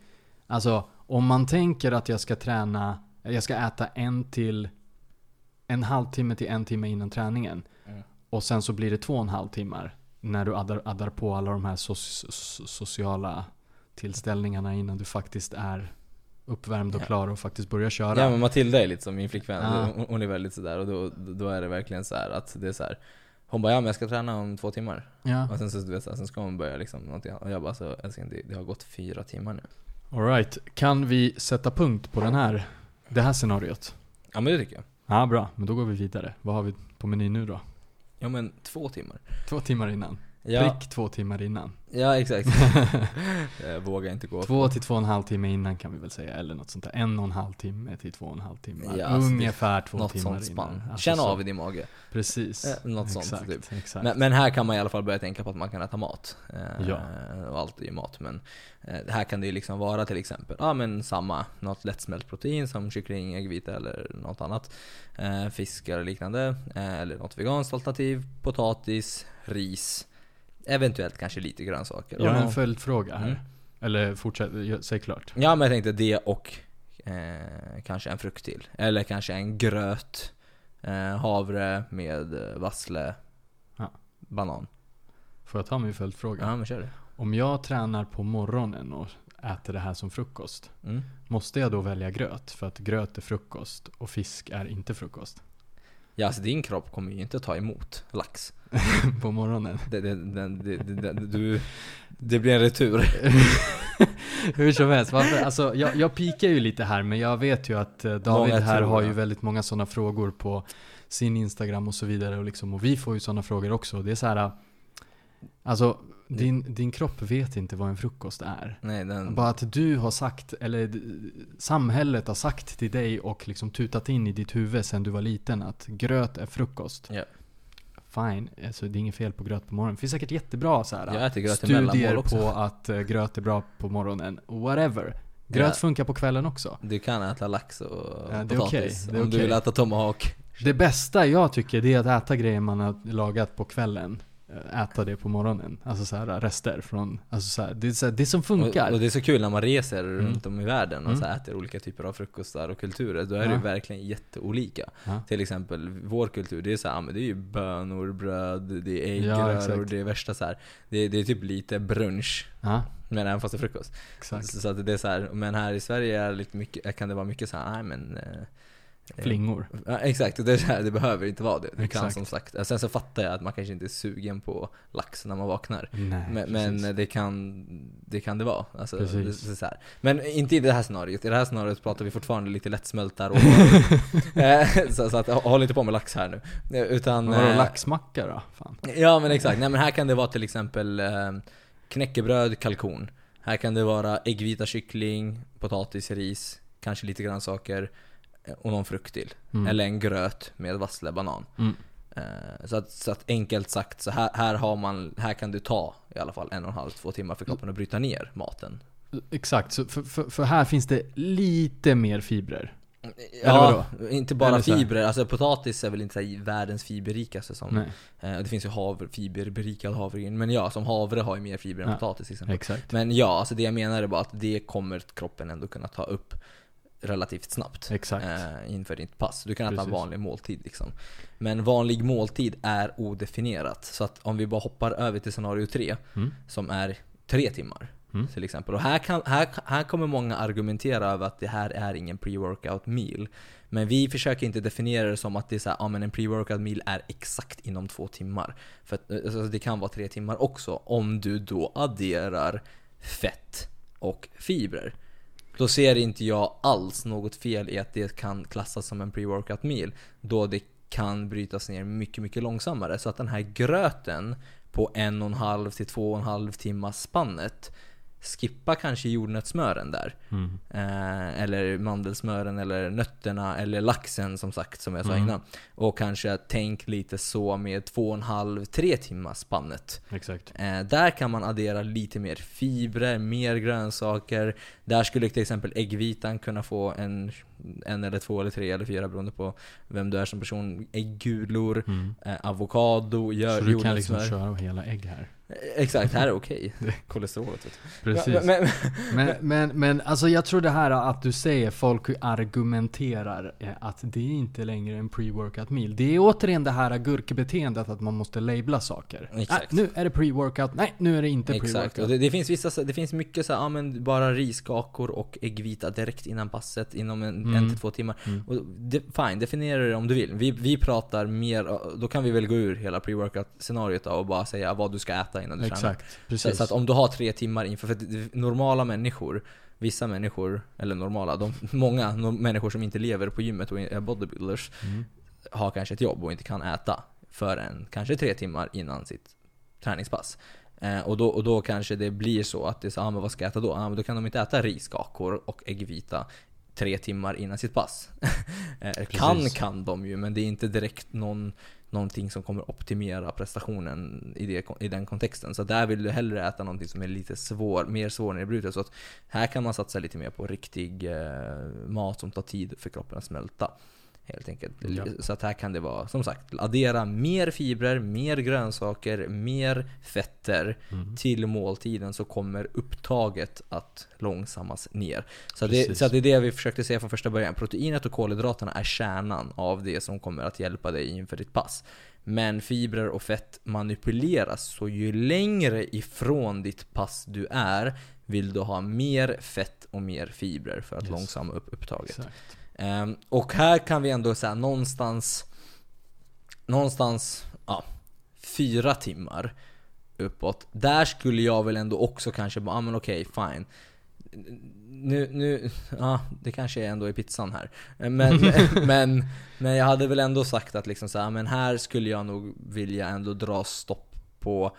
alltså om man tänker att jag ska träna, jag ska äta en till, en halvtimme till en timme innan träningen. Mm. Och sen så blir det två och en halv timmar. När du addar, addar på alla de här so- so- sociala tillställningarna innan du faktiskt är uppvärmd och klar och faktiskt börjar köra. Ja men Matilda är lite som min flickvän, Ja. hon, är väldigt sådär och då, då är det verkligen så här att det är så här. Hon bara ja men jag ska träna om två timmar. Ja. Och sen så, du vet, sen ska hon börja liksom någonting Och jag bara så älskling det, det har gått fyra timmar nu. Alright, kan vi sätta punkt på den här, det här scenariot? Ja men det tycker jag. Ja, bra. Men då går vi vidare. Vad har vi på menyn nu då? Ja men två timmar. Två timmar innan. Ja, Prick två timmar innan. ja exakt. jag vågar inte gå Två till två och en halv timme innan kan vi väl säga, eller något sånt där. En och en halv timme till två och en halv timme. Ja, alltså Ungefär två något timmar sånt spann. innan. Alltså Känn så. av i din mage. Precis. Eh, något sånt, exakt, typ. Exakt. Men, men här kan man i alla fall börja tänka på att man kan äta mat. Eh, Ja. Och allt är ju mat. Men eh, här kan det ju liksom vara till exempel, ja men samma, något lättsmält protein som kyckling, äggvita eller något annat. Eh, fisk eller liknande. Eh, eller något veganskt alternativ. Potatis, ris. Eventuellt kanske lite grönsaker. Jag har en följdfråga här. Mm. Eller fortsätt, säg klart. Ja men jag tänkte det och eh, kanske en frukt till. Eller kanske en gröt. Eh, havre med eh, vassle. Ja. Banan. Får jag ta min följdfråga? Ja men kör det. Om jag tränar på morgonen och äter det här som frukost. Mm. Måste jag då välja gröt? För att gröt är frukost och fisk är inte frukost. Ja alltså din kropp kommer ju inte ta emot lax. på morgonen. Det, det, det, du, det blir en retur. Hur som helst, varför, alltså, jag, jag pikar ju lite här men jag vet ju att eh, David Många här har ju väldigt många sådana frågor på sin Instagram och så vidare och, liksom, och vi får ju sådana frågor också. Det är så här, alltså din, din kropp vet inte vad en frukost är. Nej den... Bara att du har sagt, eller samhället har sagt till dig och liksom tutat in i ditt huvud sedan du var liten att gröt är frukost. Ja. Fine, alltså, det är inget fel på gröt på morgonen. Det finns säkert jättebra så här, Jag äter gröt i mellanmål studier också. på att eh, gröt är bra på morgonen. Whatever. Gröt Ja. funkar på kvällen också. Du kan äta lax och Ja, det är okej, potatis. det är om du okej. vill äta tomahawk. Det bästa jag tycker det är att äta grejer man har lagat på kvällen. Eh, Äta det på morgonen. Alltså så här rester från, alltså så här, det, är så här, det som funkar. Och, och det är så kul när man reser runt om i världen och Mm. så äter olika typer av frukostar och kulturer. Då är det Ja. ju verkligen jätteolika. Ja. Till exempel vår kultur, det är så här, ja, men det är ju bönor, bröd, det är Ja, äggröror, exakt. det är värsta så här. Det, det är typ lite brunch. ja, Men även fast det är frukost. exakt. Så, så att det är så här, men här i Sverige är det lite mycket, kan det vara mycket så här, nej men eh, Flingor. Ja, exakt, det, här, det behöver inte vara det. Det kan som sagt, sen så fattar jag att man kanske inte är sugen på lax när man vaknar. Nej, Men, men det, kan, det kan det vara. Alltså, det, så här. Men inte i det här scenariot. I det här scenariot pratar vi fortfarande lite lättsmälta råvaror. Eh, så, så att håll inte på med lax här nu. Eh, Utan, Men vadå, eh, laxmacka då? Fan. Ja men exakt, nej men här kan det vara till exempel eh, knäckebröd, kalkon. Här kan det vara äggvita kyckling, potatis, ris, kanske lite grönsaker eh, och någon frukt till. Mm. Eller en gröt med vassle banan. Mm. Eh, Så att, så att enkelt sagt, så här, här, har man, här kan du ta i alla fall en och en halv, två timmar för kroppen att bryta ner maten. Exakt, så för, för, för här finns det lite mer fibrer. Ja, inte bara fibrer. Alltså potatis är väl inte här världens fiberrikaste som... Eh, det finns ju havre, fiberberikad havregryn. Men ja, som havre har ju mer fibrer än Ja. potatis till exempel. exakt. Men ja, alltså det jag menar är bara att det kommer kroppen ändå kunna ta upp relativt snabbt. Exakt. Eh, inför ditt pass. Du kan äta en Precis. vanlig måltid liksom. Men vanlig måltid är odefinierat. Så att om vi bara hoppar över till scenario 3, Mm. som är tre timmar. Mm. Till exempel. Och här, kan, här, här kommer många argumentera över att det här är ingen pre-workout meal. Men vi försöker inte definiera det som att det är så här, ja, men en pre-workout meal är exakt inom två timmar. För att, alltså, det kan vara tre timmar också, om du då adderar fett och fibrer. Då ser inte jag alls något fel i att det kan klassas som en pre-workout meal. Då det kan brytas ner mycket, mycket långsammare. Så att den här gröten på en och en halv till två och en halv timmars spannet Skippa kanske jordnötssmören där. Mm. Eh, eller mandelsmören eller nötterna eller laxen som sagt som jag sa Mm. innan. Och kanske tänk lite så med två och en halv, tre timmars spannet. Exakt. Eh, där kan man addera lite mer fibrer, mer grönsaker. Där skulle till exempel äggvitan kunna få en, en eller två eller tre eller fyra beroende på vem du är som person. Äggulor, Mm. eh, avokado, gör, Så du kan liksom jordnötssmör. köra hela ägg här. Eh, Exakt, här är okej. Kolesterolet vet du. Precis. Men, men, Men, men, men alltså jag tror det här att du säger, folk argumenterar eh, att det är inte längre en pre-workout meal. Det är återigen det här gurkbeteendet att man måste labla saker. Exakt. Nej, nu är det pre-workout, nej nu är det inte pre-workout. det, det finns vissa, det finns mycket så här, ja men bara riskakor och äggvita direkt innan passet inom en, Mm. en till två timmar. Mm. Och det, fine, definiera det om du vill. Vi, vi pratar mer, då kan vi väl gå ur hela pre-workout scenariot och bara säga vad du ska äta innan du tränar. Exakt, Så, precis. så att om du har tre timmar inför, för normala människor, vissa människor, eller normala, de, många människor som inte lever på gymmet och är bodybuilders, Mm. har kanske ett jobb och inte kan äta förrän kanske tre timmar innan sitt träningspass. Eh, och, då, och då kanske det blir så att det är så, ah, men vad ska jag äta då? Ah, men då kan de inte äta riskakor och äggvita tre timmar innan sitt pass. eh, kan kan de ju, men det är inte direkt någon, någonting som kommer optimera prestationen i, det, i den kontexten. Så där vill du hellre äta någonting som är lite svår, mer svårnedbrutet. Så att här kan man satsa lite mer på riktig eh, mat som tar tid för kroppen att smälta. Helt enkelt. Ja. Så att här kan det vara, som sagt, addera mer fibrer, mer grönsaker, mer fetter Mm. till måltiden så kommer upptaget att långsammas ner. Så, det, så det är det vi försökte säga från första början. Proteinet och kolhydraterna är kärnan av det som kommer att hjälpa dig inför ditt pass. Men fibrer och fett manipuleras, så ju längre ifrån ditt pass du är vill du ha mer fett och mer fibrer för att Yes. långsamma upp upptaget. Exakt. Ehm, och här kan vi ändå säga någonstans Någonstans, ja, fyra timmar uppåt. Där skulle jag väl ändå också kanske bara, ah, men okej, fine. Nu, nu, ja, det kanske ändå är pizzan här. Men, men, men jag hade väl ändå sagt att liksom så här, men här skulle jag nog vilja ändå dra stopp på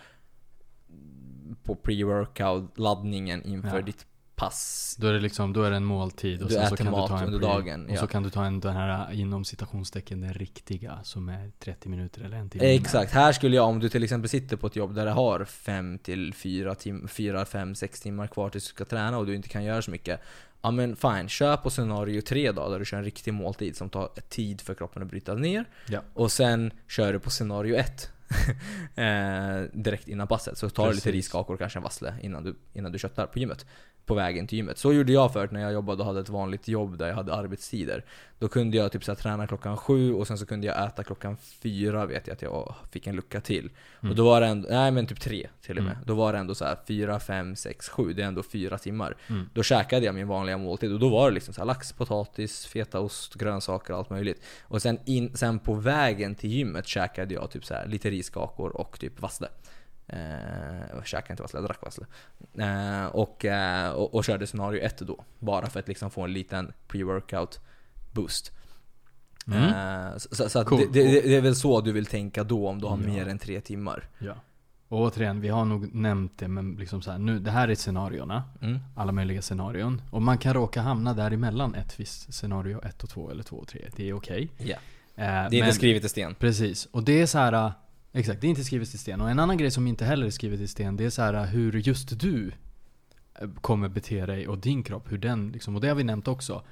på pre-workout laddningen inför Ja. ditt pass. Då är det liksom, då är det en måltid och Du sen så kan du ta en under dagen, Och ja. så kan du ta en den här inom citationstecken den riktiga som är 30 minuter eller en timme. Exakt, här skulle jag om du till exempel sitter på ett jobb där det har 5 till 4 tim 4, 5, 6 timmar kvar tills du ska träna och du inte kan göra så mycket. Ja men fine, kör på scenario 3 då där du kör en riktig måltid som tar tid för kroppen att bryta ner. Ja. Och sen kör du på scenario 1 eh, direkt innan passet. Så tar du lite riskakor kanske en vassle innan du, innan du köttar på gymmet. På vägen till gymmet. Så gjorde jag förut när jag jobbade och hade ett vanligt jobb där jag hade arbetstider. Då kunde jag typ så här, träna klockan sju och sen så kunde jag äta klockan fyra vet jag att jag fick en lucka till. Mm. Och då var det ändå, nej men typ tre till och med. Mm. Då var det ändå så här fyra, fem, sex, sju. Det är ändå fyra timmar. Mm. Då käkade jag min vanliga måltid och då var det liksom så här lax, potatis, fetaost, grönsaker och allt möjligt. Och sen, in, sen på vägen till gymmet käkade jag typ så här lite riskakor och typ vassle. Eh, jag käkade inte vassle, jag drack vassle. Eh, och, eh, och, och körde scenario 1 då. Bara för att liksom få en liten pre-workout boost. Mm. Eh, så så, Cool. det, det, det är väl så du vill tänka då om du har Ja. mer än tre timmar. Ja. Och återigen, vi har nog nämnt det men liksom så här, nu, det här är scenarierna. Mm. Alla möjliga scenarion. Och man kan råka hamna däremellan ett visst scenario 1 och 2 eller 2 och 3. Det är okej. Ja. Eh, Det är men- inte skrivet i sten. Precis, och det är så här. Exakt, det är inte skrivet i sten. Och en annan grej som inte heller är skrivet i sten, det är så här äh, hur just du äh, kommer bete dig och din kropp, hur den liksom, och det har vi nämnt också.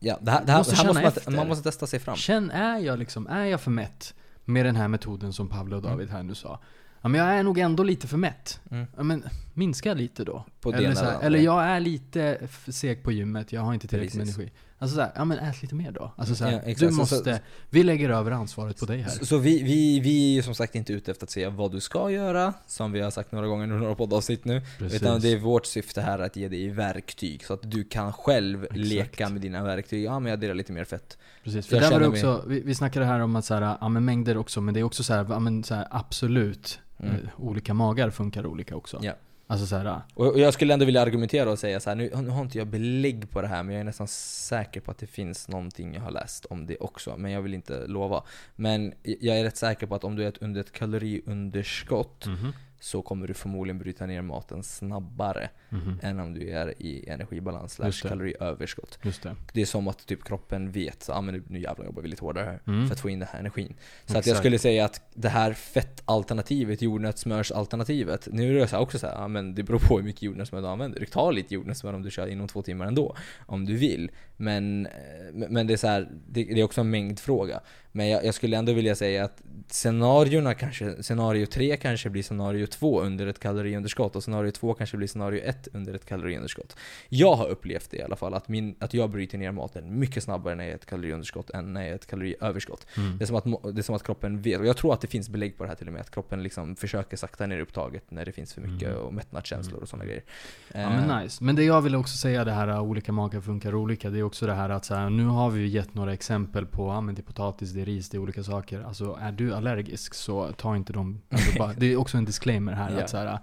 Ja, det här, det här, Måste här måste man, man måste testa sig fram. Känn, är jag liksom, är jag för mätt med den här metoden som Pavlo och David här nu sa? Ja men jag är nog ändå lite för mätt. Mm. Ja men minska lite då. På eller, så här, eller jag är lite seg på gymmet, jag har inte tillräckligt med energi. Alltså såhär, ja men ät lite mer då. Alltså såhär, Ja, du så- måste, vi lägger över ansvaret på dig här. Så, så vi, vi, vi är som sagt inte ute efter att säga vad du ska göra, som vi har sagt några gånger under några poddavsnitt nu. Precis. Utan det är vårt syfte här att ge dig verktyg, så att du kan själv Exakt. leka med dina verktyg. Ja men jag delar lite mer fett. Precis, För jag där var det också, vi, vi snackade här om att så här, ja men mängder också, men det är också så här, ja men så här, absolut, Mm. eh, olika magar funkar olika också. Ja. Alltså så här, Och och jag skulle ändå vilja argumentera och säga så här, nu, nu har inte jag belägg på det här, men jag är nästan säker på att det finns någonting jag har läst om det också. Men jag vill inte lova. Men jag är rätt säker på att om du är under ett kaloriunderskott mhm, så kommer du förmodligen bryta ner maten snabbare mhm, än om du är i energibalans slash det. kaloriöverskott. just det. Det är som att typ kroppen vet, så, ah, men nu, jävlar jobbar vi lite hårdare här Mm. för att få in den här energin. Så att Exakt. jag skulle säga att det här fettalternativet, jordnötssmörsalternativet, nu är det också så här, men det beror på hur mycket jordnötssmör du använder. Du tar lite jordnötssmör om du kör inom två timmar ändå, om du vill. Men, eh, men det är så här, det, det är också en mängdfråga. Men jag, jag skulle ändå vilja säga att scenarierna kanske, scenario 3 kanske blir scenario 2 under ett kaloriunderskott och scenario 2 kanske blir scenario 1 under ett kaloriunderskott. Jag har upplevt det i alla fall, att, min, att jag bryter ner maten mycket snabbare när jag är ett kaloriunderskott än när jag är ett kaloriöverskott. Mm. Det är, som att, det är som att kroppen vet, och jag tror att det finns belägg på det här till och med, att kroppen liksom försöker sakta ner upptaget när det finns för mycket Mm. och mättnadskänslor och sådana grejer. Ja Eh, men nice. Men det jag vill också säga det här att olika magar funkar olika. Det är också det här att så här, nu har vi ju gett några exempel på, ja men det är potatis, det är ris, det är olika saker. Alltså är du allergisk så ta inte dem. Alltså, bara, det är också en disclaimer här Ja. att så här,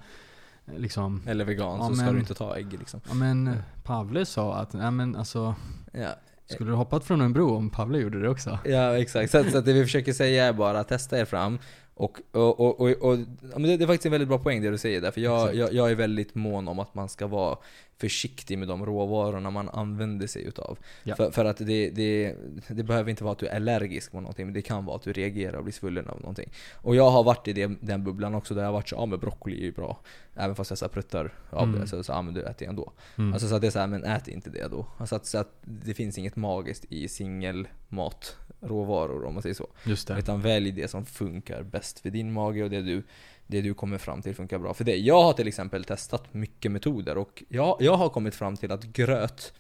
liksom, Eller vegan, Ja, så ska men- du inte ta ägg liksom. ja men Pavle sa att, ja men alltså, Ja, skulle du hoppat från en bro om Pavle gjorde det också? ja exakt. Så, så det vi försöker säga är bara, testa er fram. Och, och, och, och, och det, är faktiskt en väldigt bra poäng det du säger där, för jag, jag, jag är väldigt mån om att man ska vara försiktig med de råvarorna man använder sig utav. Ja. För, för att det, det, det behöver inte vara att du är allergisk mot någonting, men det kan vara att du reagerar och blir svullen av någonting. Och jag har varit i det, den bubblan också, där jag har varit så ja men broccoli är ju bra. Även fast jag så här pruttar av Mm. det, så, så ja men du äter det ändå. Mm. Alltså så att det är så här, men ät inte det då. Alltså att, så att det finns inget magiskt i singelmatråvaror om man säger så. Just det. Utan välj det som funkar bäst för din mage och det du, det du kommer fram till funkar bra för dig. Jag har till exempel testat mycket metoder och jag, jag har kommit fram till att gröt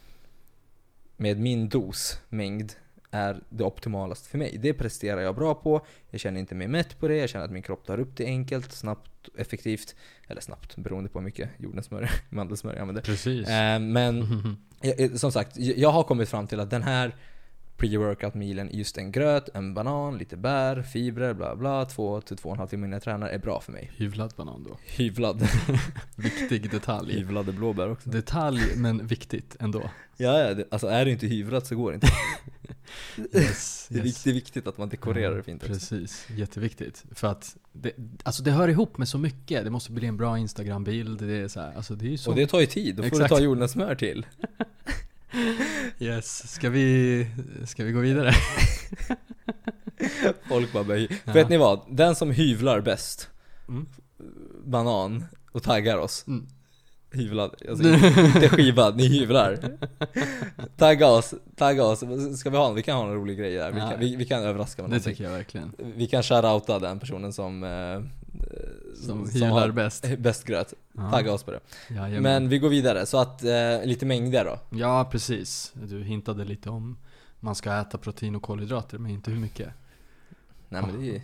med min dos, mängd, är det optimalaste för mig. Det presterar jag bra på, jag känner inte mig mätt på det, jag känner att min kropp tar upp det enkelt, snabbt, effektivt. Eller snabbt, beroende på hur mycket jordnötssmör, mandelsmör jag använder. Precis. Eh, men eh, som sagt, jag har kommit fram till att den här pre-workout mealen, just en gröt, en banan, lite bär, fibrer, bla bla, två till två och en halv timme innan jag tränar är bra för mig. Hyvlad banan då. Hyvlad. Viktig detalj. Hyvlade blåbär också. Detalj, men viktigt ändå. Ja, ja, det, alltså är det inte hyvlat så går det inte. Yes, Det är, yes. viktigt, det är viktigt att man dekorerar det fint också. Precis, jätteviktigt. För att det, alltså det hör ihop med så mycket. Det måste bli en bra Instagram-bild. Det är så här, alltså det är så. Och det tar ju tid, då får Exakt. du ta jordnötssmör till. Yes, ska vi, ska vi gå vidare? Folk bara hy- Ja. Vet ni vad? Den som hyvlar bäst, Mm. banan, och taggar oss. Mm. Hyvlad, alltså inte skivad, ni hyvlar. Tagga oss, tagga oss. Ska vi ha, vi kan ha en rolig grej där. Vi Ja. kan, vi, vi kan överraska med Det någonting. tycker jag verkligen. Vi kan shoutouta den personen som, eh, Som har bäst. bäst gröt. Ja. Tagga oss på det. Jajamän. Men vi går vidare, så att eh, lite mängder då. Ja, precis. Du hintade lite om man ska äta protein och kolhydrater, men inte hur mycket. Nej men det är ju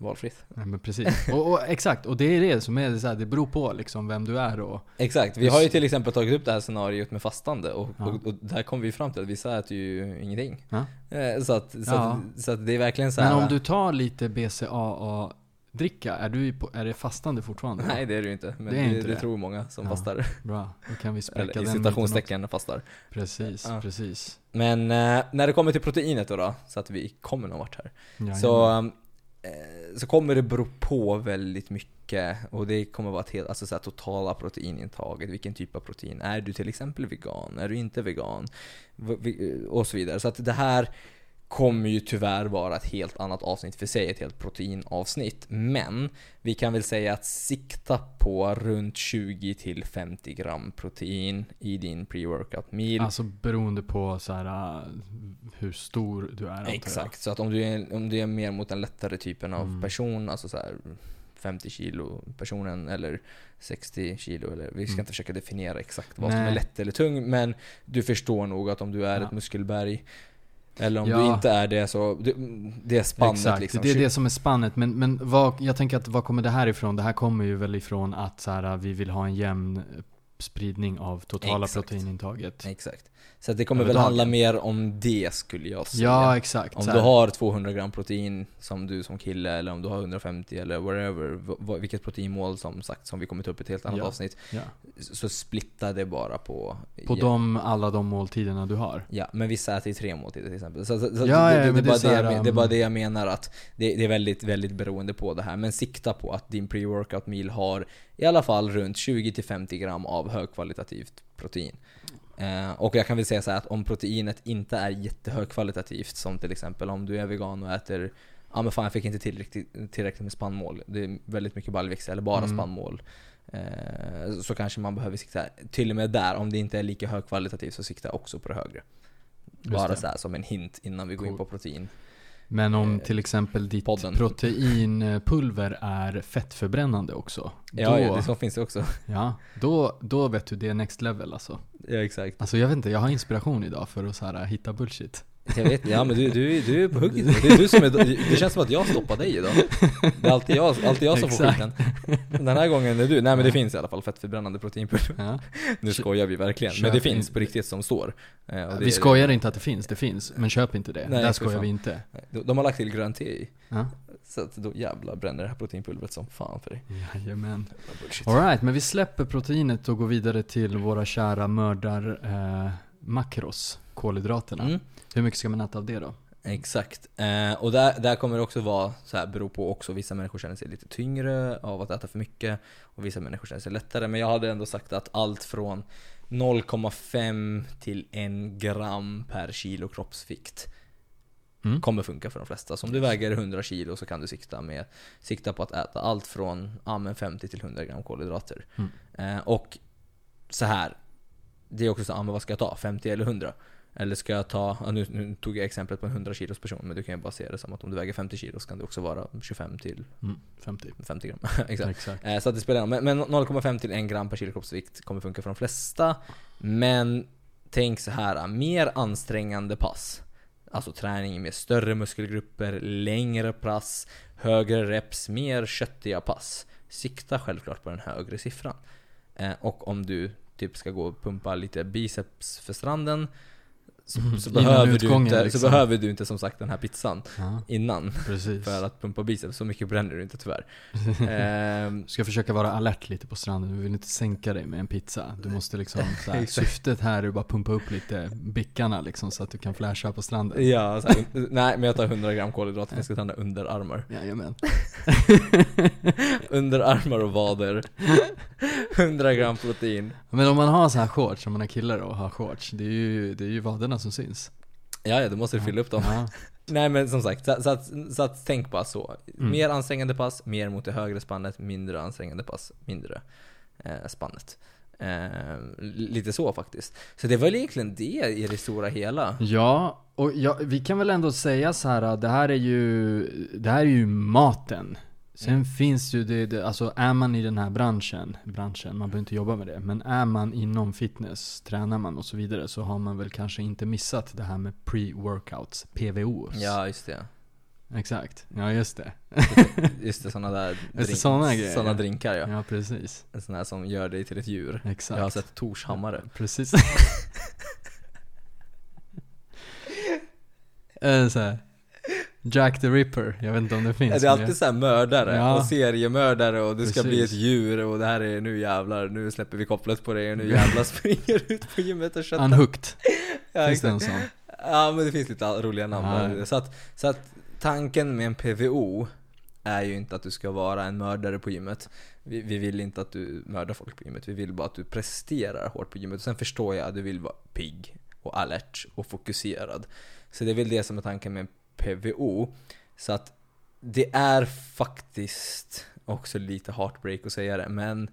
valfritt. Nej, men precis. Och, och exakt, och det är det som är så här, det beror på liksom vem du är och Exakt, vi har ju till exempel tagit upp det här scenariot med fastande och, Ja. och, och där kom vi fram till att vissa äter ju ingenting. Ja. Eh, Så, att, så, Ja. att, så att det är verkligen så här. Men om du tar lite BCAA dricka, är, du på, är det fastande fortfarande? Nej det är det ju inte, men Det det, inte det. tror många som Ja. fastar. Bra, då kan vi spräcka Eller den citationstecken fastar. Precis, Ja. precis. Men eh, när det kommer till proteinet då, då så att vi kommer någon vart här. Jajamän. Så, eh, så kommer det bero på väldigt mycket och det kommer vara ett helt, alltså så här, totala proteinintaget, vilken typ av protein. Är du till exempel vegan? Är du inte vegan? Och så vidare. Så att det här kommer ju tyvärr vara ett helt annat avsnitt för sig, ett helt proteinavsnitt. Men vi kan väl säga att sikta på runt 20-50 gram protein i din pre-workout meal. Alltså beroende på så här, hur stor du är. Exakt, så att om du, är, om du är mer mot den lättare typen av Mm. person, alltså så här 50 kilo personen eller 60 kilo eller vi ska Mm. inte försöka definiera exakt vad som Nej. är lätt eller tung men du förstår nog att om du är Ja. ett muskelberg eller om Ja. du inte är det så, det, det är spannet Exakt, liksom. det är det som är spannet. Men, men vad, jag tänker att vad kommer det här ifrån? Det här kommer ju väl ifrån att så här, vi vill ha en jämn spridning av totala Exakt. proteinintaget. Exakt. Så det kommer väl handla mer om det skulle jag säga. Ja, exakt. Om du har 200 gram protein som du som kille eller om du har 150 eller whatever, vilket proteinmål som sagt som vi kommer ta upp i ett helt annat Ja. avsnitt. ja. Så splitta det bara på... På ja, de, alla de måltiderna du har. Ja, men vissa äter ju tre måltider till exempel. Så, så, så Ja, det, ja, det, det, men är det är bara så det, här, jag, men- det är bara um, det jag menar att det, det är väldigt, väldigt beroende på det här. Men sikta på att din pre-workout meal har i alla fall runt 20-50 gram av högkvalitativt protein. Eh, och jag kan väl säga så här att om proteinet inte är jättehögkvalitativt, som till exempel om du är vegan och äter Ja men fan jag fick inte tillräckligt, tillräckligt med spannmål. Det är väldigt mycket baljväxter, eller bara Mm. spannmål. Eh, så kanske man behöver sikta, till och med där, om det inte är lika högkvalitativt så sikta också på det högre. Just Bara det. så som en hint innan vi går in Cool. på protein. Men om Eh, till exempel ditt podden. proteinpulver är fettförbrännande också. Ja, då, ja det så finns det också. ja, då, då vet du det är next level alltså. Ja exakt. Alltså jag vet inte, jag har inspiration idag för att så här, hitta bullshit. Jag vet, ja men du, du, du är på hugget. Det är du som är, det känns som att jag stoppar dig idag. Det är alltid jag, alltid jag som får skiten. Den här gången är du. Nej men det finns i alla fall fettförbrännande proteinpulver. Ja. Nu skojar vi verkligen. Men Köp det finns in- på riktigt som står. Eh, Vi är- skojar inte att det finns, det finns. Men köp inte det. Nej, Där skojar fan. vi inte. De, de har lagt till grönt te i. Ja. Så att då jävlar bränner det här proteinpulvret som fan för dig. Jajamän. Alright, men vi släpper proteinet och går vidare till våra kära mördar eh, makros, kolhydraterna. Mm. Hur mycket ska man äta av det då? Exakt. Eh, och där, där kommer det också vara så här, beror på också, vissa människor känner sig lite tyngre av att äta för mycket och vissa människor känner sig lättare. Men jag hade ändå sagt att allt från 0,5 till 1 gram per kilo kroppsvikt Mm. kommer funka för de flesta. Så om du väger 100 kilo så kan du sikta, med, sikta på att äta allt från ja, men 50 till 100 gram kolhydrater. Mm. Eh, och så här. Det är också så, ja, men vad ska jag ta? 50 eller 100? Eller ska jag ta, ja, nu, nu tog jag exemplet på en 100 kilos person, men du kan ju bara se det som att om du väger 50 kilo så kan det också vara 25 till Mm. 50. 50 gram. Exakt. Exakt. Eh, Så att det spelar någon. Men, men 0,5 till 1 gram per kilo kroppsvikt kommer funka för de flesta. Men tänk så här, mer ansträngande pass. Alltså träning med större muskelgrupper, längre pass, högre reps, mer köttiga pass. Sikta självklart på den högre siffran. Eh, och om du typ ska gå och pumpa lite biceps för stranden så, Mm, så, behöver, du inte, liksom. så behöver du inte som sagt den här pizzan Ja, innan precis. för att pumpa biceps. Så mycket bränner du inte tyvärr. Ehm, ska försöka vara alert lite på stranden, du vill inte sänka dig med en pizza. Du måste liksom, så här, Exakt. syftet här är bara pumpa upp lite bickarna liksom så att du kan flasha på stranden. Ja, så här, nej men jag tar 100 gram kolhydrater, jag ska träna underarmar. Jajamän. Underarmar och vader. 100 gram protein. Men om man har så här shorts, om man är kille då och har shorts, det är ju, det är ju vaderna som syns. Ja, ja, du måste fylla upp dem. Ja. Nej men som sagt, så, så, att, så att tänk bara så. Mm. Mer ansträngande pass, mer mot det högre spannet, mindre ansträngande pass, mindre eh, spannet. Eh, lite så faktiskt. Så det var väl egentligen det i det stora hela. Ja, och ja, vi kan väl ändå säga så här det här är ju, det här är ju maten. Sen Mm. finns ju det, det, alltså är man i den här branschen, branschen, man behöver inte jobba med det, men är man inom fitness, tränar man och så vidare, så har man väl kanske inte missat det här med pre-workouts, PVO. Ja, just det. Exakt, ja just det. Just det, såna där det såna grejer, såna drinkar ja. Ja, precis. En sån här som gör dig till ett djur. Exakt. Jag har sett Tors hammare. Precis. Eh, så här. Jack the Ripper, jag vet inte om det finns. Det är alltid såhär mördare Ja. och seriemördare och du ska bli ett djur och det här är nu jävlar, nu släpper vi kopplet på dig och nu jävlar springer ut på gymmet och köttar. Unhooked, Ja, finns det en sån? ja men det finns lite roliga namn Ja. så, att, så att tanken med en PVO är ju inte att du ska vara en mördare på gymmet. Vi, vi vill inte att du mördar folk på gymmet, vi vill bara att du presterar hårt på gymmet. Sen förstår jag att du vill vara pigg och alert och fokuserad. Så det är väl det som är tanken med en PVO. Så att det är faktiskt också lite heartbreak att säga det, men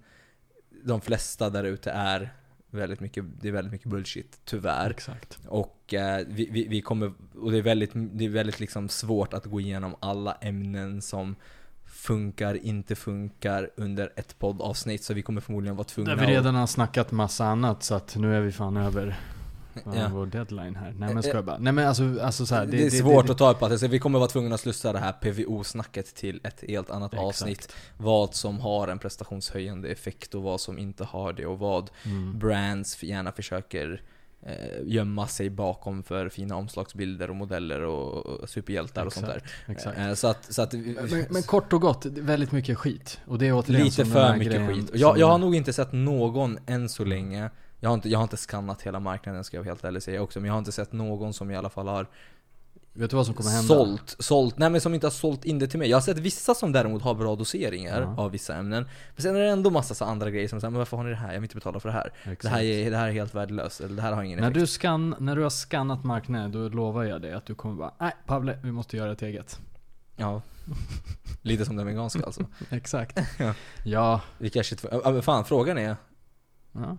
de flesta där ute är väldigt mycket, det är väldigt mycket bullshit, tyvärr. Exakt. Och eh, vi, vi, vi kommer, och det är väldigt, det är väldigt liksom svårt att gå igenom alla ämnen som funkar, inte funkar under ett poddavsnitt, så vi kommer förmodligen vara tvungna Där vi redan har snackat massa annat så att nu är vi fan över Ja. ja. vår deadline här. Nej men ska jag bara. Nej men alltså, alltså så här, det, är svårt att ta på så vi kommer vara tvungna att slussa det här PVO-snacket till ett helt annat Exakt. avsnitt. Vad som har en prestationshöjande effekt och vad som inte har det och vad Mm. brands gärna försöker eh, gömma sig bakom för fina omslagsbilder och modeller och, superhjältar och sånt där. Exakt. Eh, så att, så att Men, men kort och gott, det väldigt mycket skit. Och det är återigen Lite för mycket skit. Jag, jag har nog inte sett någon än så länge jag har, inte, jag har inte skannat hela marknaden ska jag helt ärligt säga också, men jag har inte sett någon som i alla fall har Vet du vad som kommer hända? sålt, sålt, nej men som inte har sålt in det till mig. Jag har sett vissa som däremot har bra doseringar Ja. av vissa ämnen. Men sen är det ändå massa så andra grejer som säger men varför har ni det här? Jag vill inte betala för det här. Exakt. Det här, är, det här är helt värdelöst, eller det här har ingen när, effekt. du scan, när du har skannat marknaden, då lovar jag dig att du kommer bara Nej Pavle, vi måste göra ett eget. Ja. Lite som den veganska alltså. Exakt. Ja. ja. Vi kanske, fan frågan är, ja.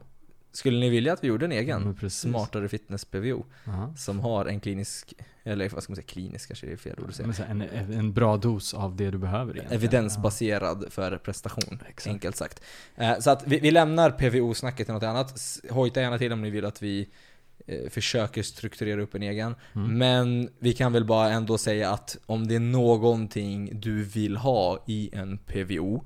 Skulle ni vilja att vi gjorde en egen precis. smartare fitness PVO? Ja. Som har en klinisk, eller vad ska man säga, klinisk kanske det är fel ord att säga. En, en bra dos av det du behöver egentligen. Evidensbaserad för prestation, Exakt. enkelt sagt. Eh, så att vi, vi lämnar PVO-snacket till något annat. Hojta gärna till om ni vill att vi eh, försöker strukturera upp en egen. Ja. Mm. Men vi kan väl bara ändå säga att om det är någonting du vill ha i en PVO,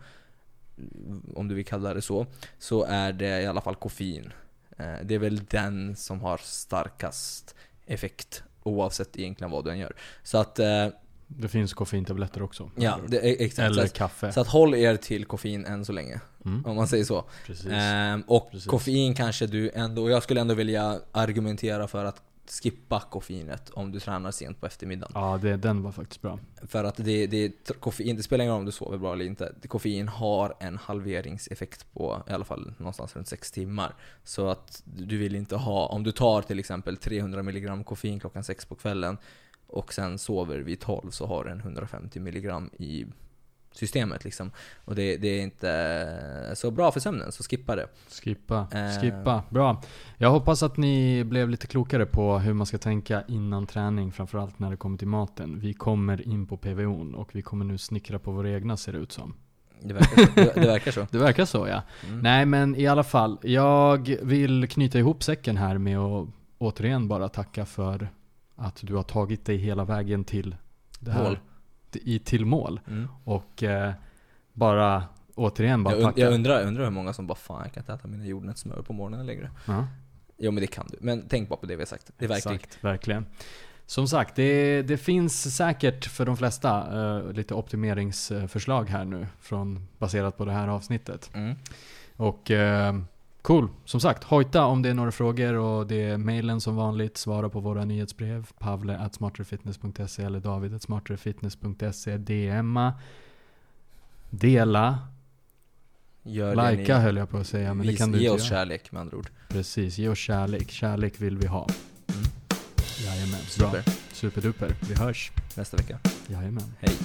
om du vill kalla det så, så är det i alla fall koffein. Eh, Det är väl den som har starkast effekt oavsett egentligen vad du än gör. Så att, eh, Det finns koffeintabletter också. ja, det är exakt. Eller Så kaffe. så att håll er till koffein än så länge, Mm. om man säger så. Precis. Ehm, och Precis. koffein kanske du ändå, och jag skulle ändå vilja argumentera för att skippa koffeinet om du tränar sent på eftermiddagen. Ja, det, den var faktiskt bra. För att det, det, koffein, det spelar ingen roll om du sover bra eller inte. Koffein har en halveringseffekt på i alla fall någonstans runt 6 timmar. Så att du vill inte ha, om du tar till exempel 300 mg koffein klockan 6 på kvällen och sen sover vid 12 så har du en 150 mg i systemet liksom. Och det, det, är inte så bra för sömnen, så skippa det. Skippa, Eh. skippa. Bra. Jag hoppas att ni blev lite klokare på hur man ska tänka innan träning, framförallt när det kommer till maten. Vi kommer in på PVO'n och vi kommer nu snickra på våra egna ser det ut som. Det verkar så. Det, det verkar så. Det verkar så ja. Mm. Nej men i alla fall, jag vill knyta ihop säcken här med att återigen bara tacka för att du har tagit dig hela vägen till det här. Mål. I, till mål. Mm. Och eh, bara återigen bara Jag, tacka. jag undrar, undrar hur många som bara 'Fan jag kan inte äta mina jordnötssmör på morgonen längre' Ja. Jo men det kan du, men tänk bara på det vi har sagt. Det är verkligt. Exakt, verkligen. Som sagt, det, det finns säkert för de flesta eh, lite optimeringsförslag här nu från, baserat på det här avsnittet. Mm. Och eh, cool, som sagt, hojta om det är några frågor och det är mailen som vanligt, svara på våra nyhetsbrev, pavle at smarterefitness.se eller david at smarterefitness.se, DMa, dela, Gör det ni, höll jag på att säga, men det vis- kan du Ge inte oss göra. kärlek med andra ord. Precis, ge oss kärlek. Kärlek vill vi ha. Mm. Jajamän, bra. Super. Superduper. Vi hörs. Nästa vecka. Jajamän. Hej.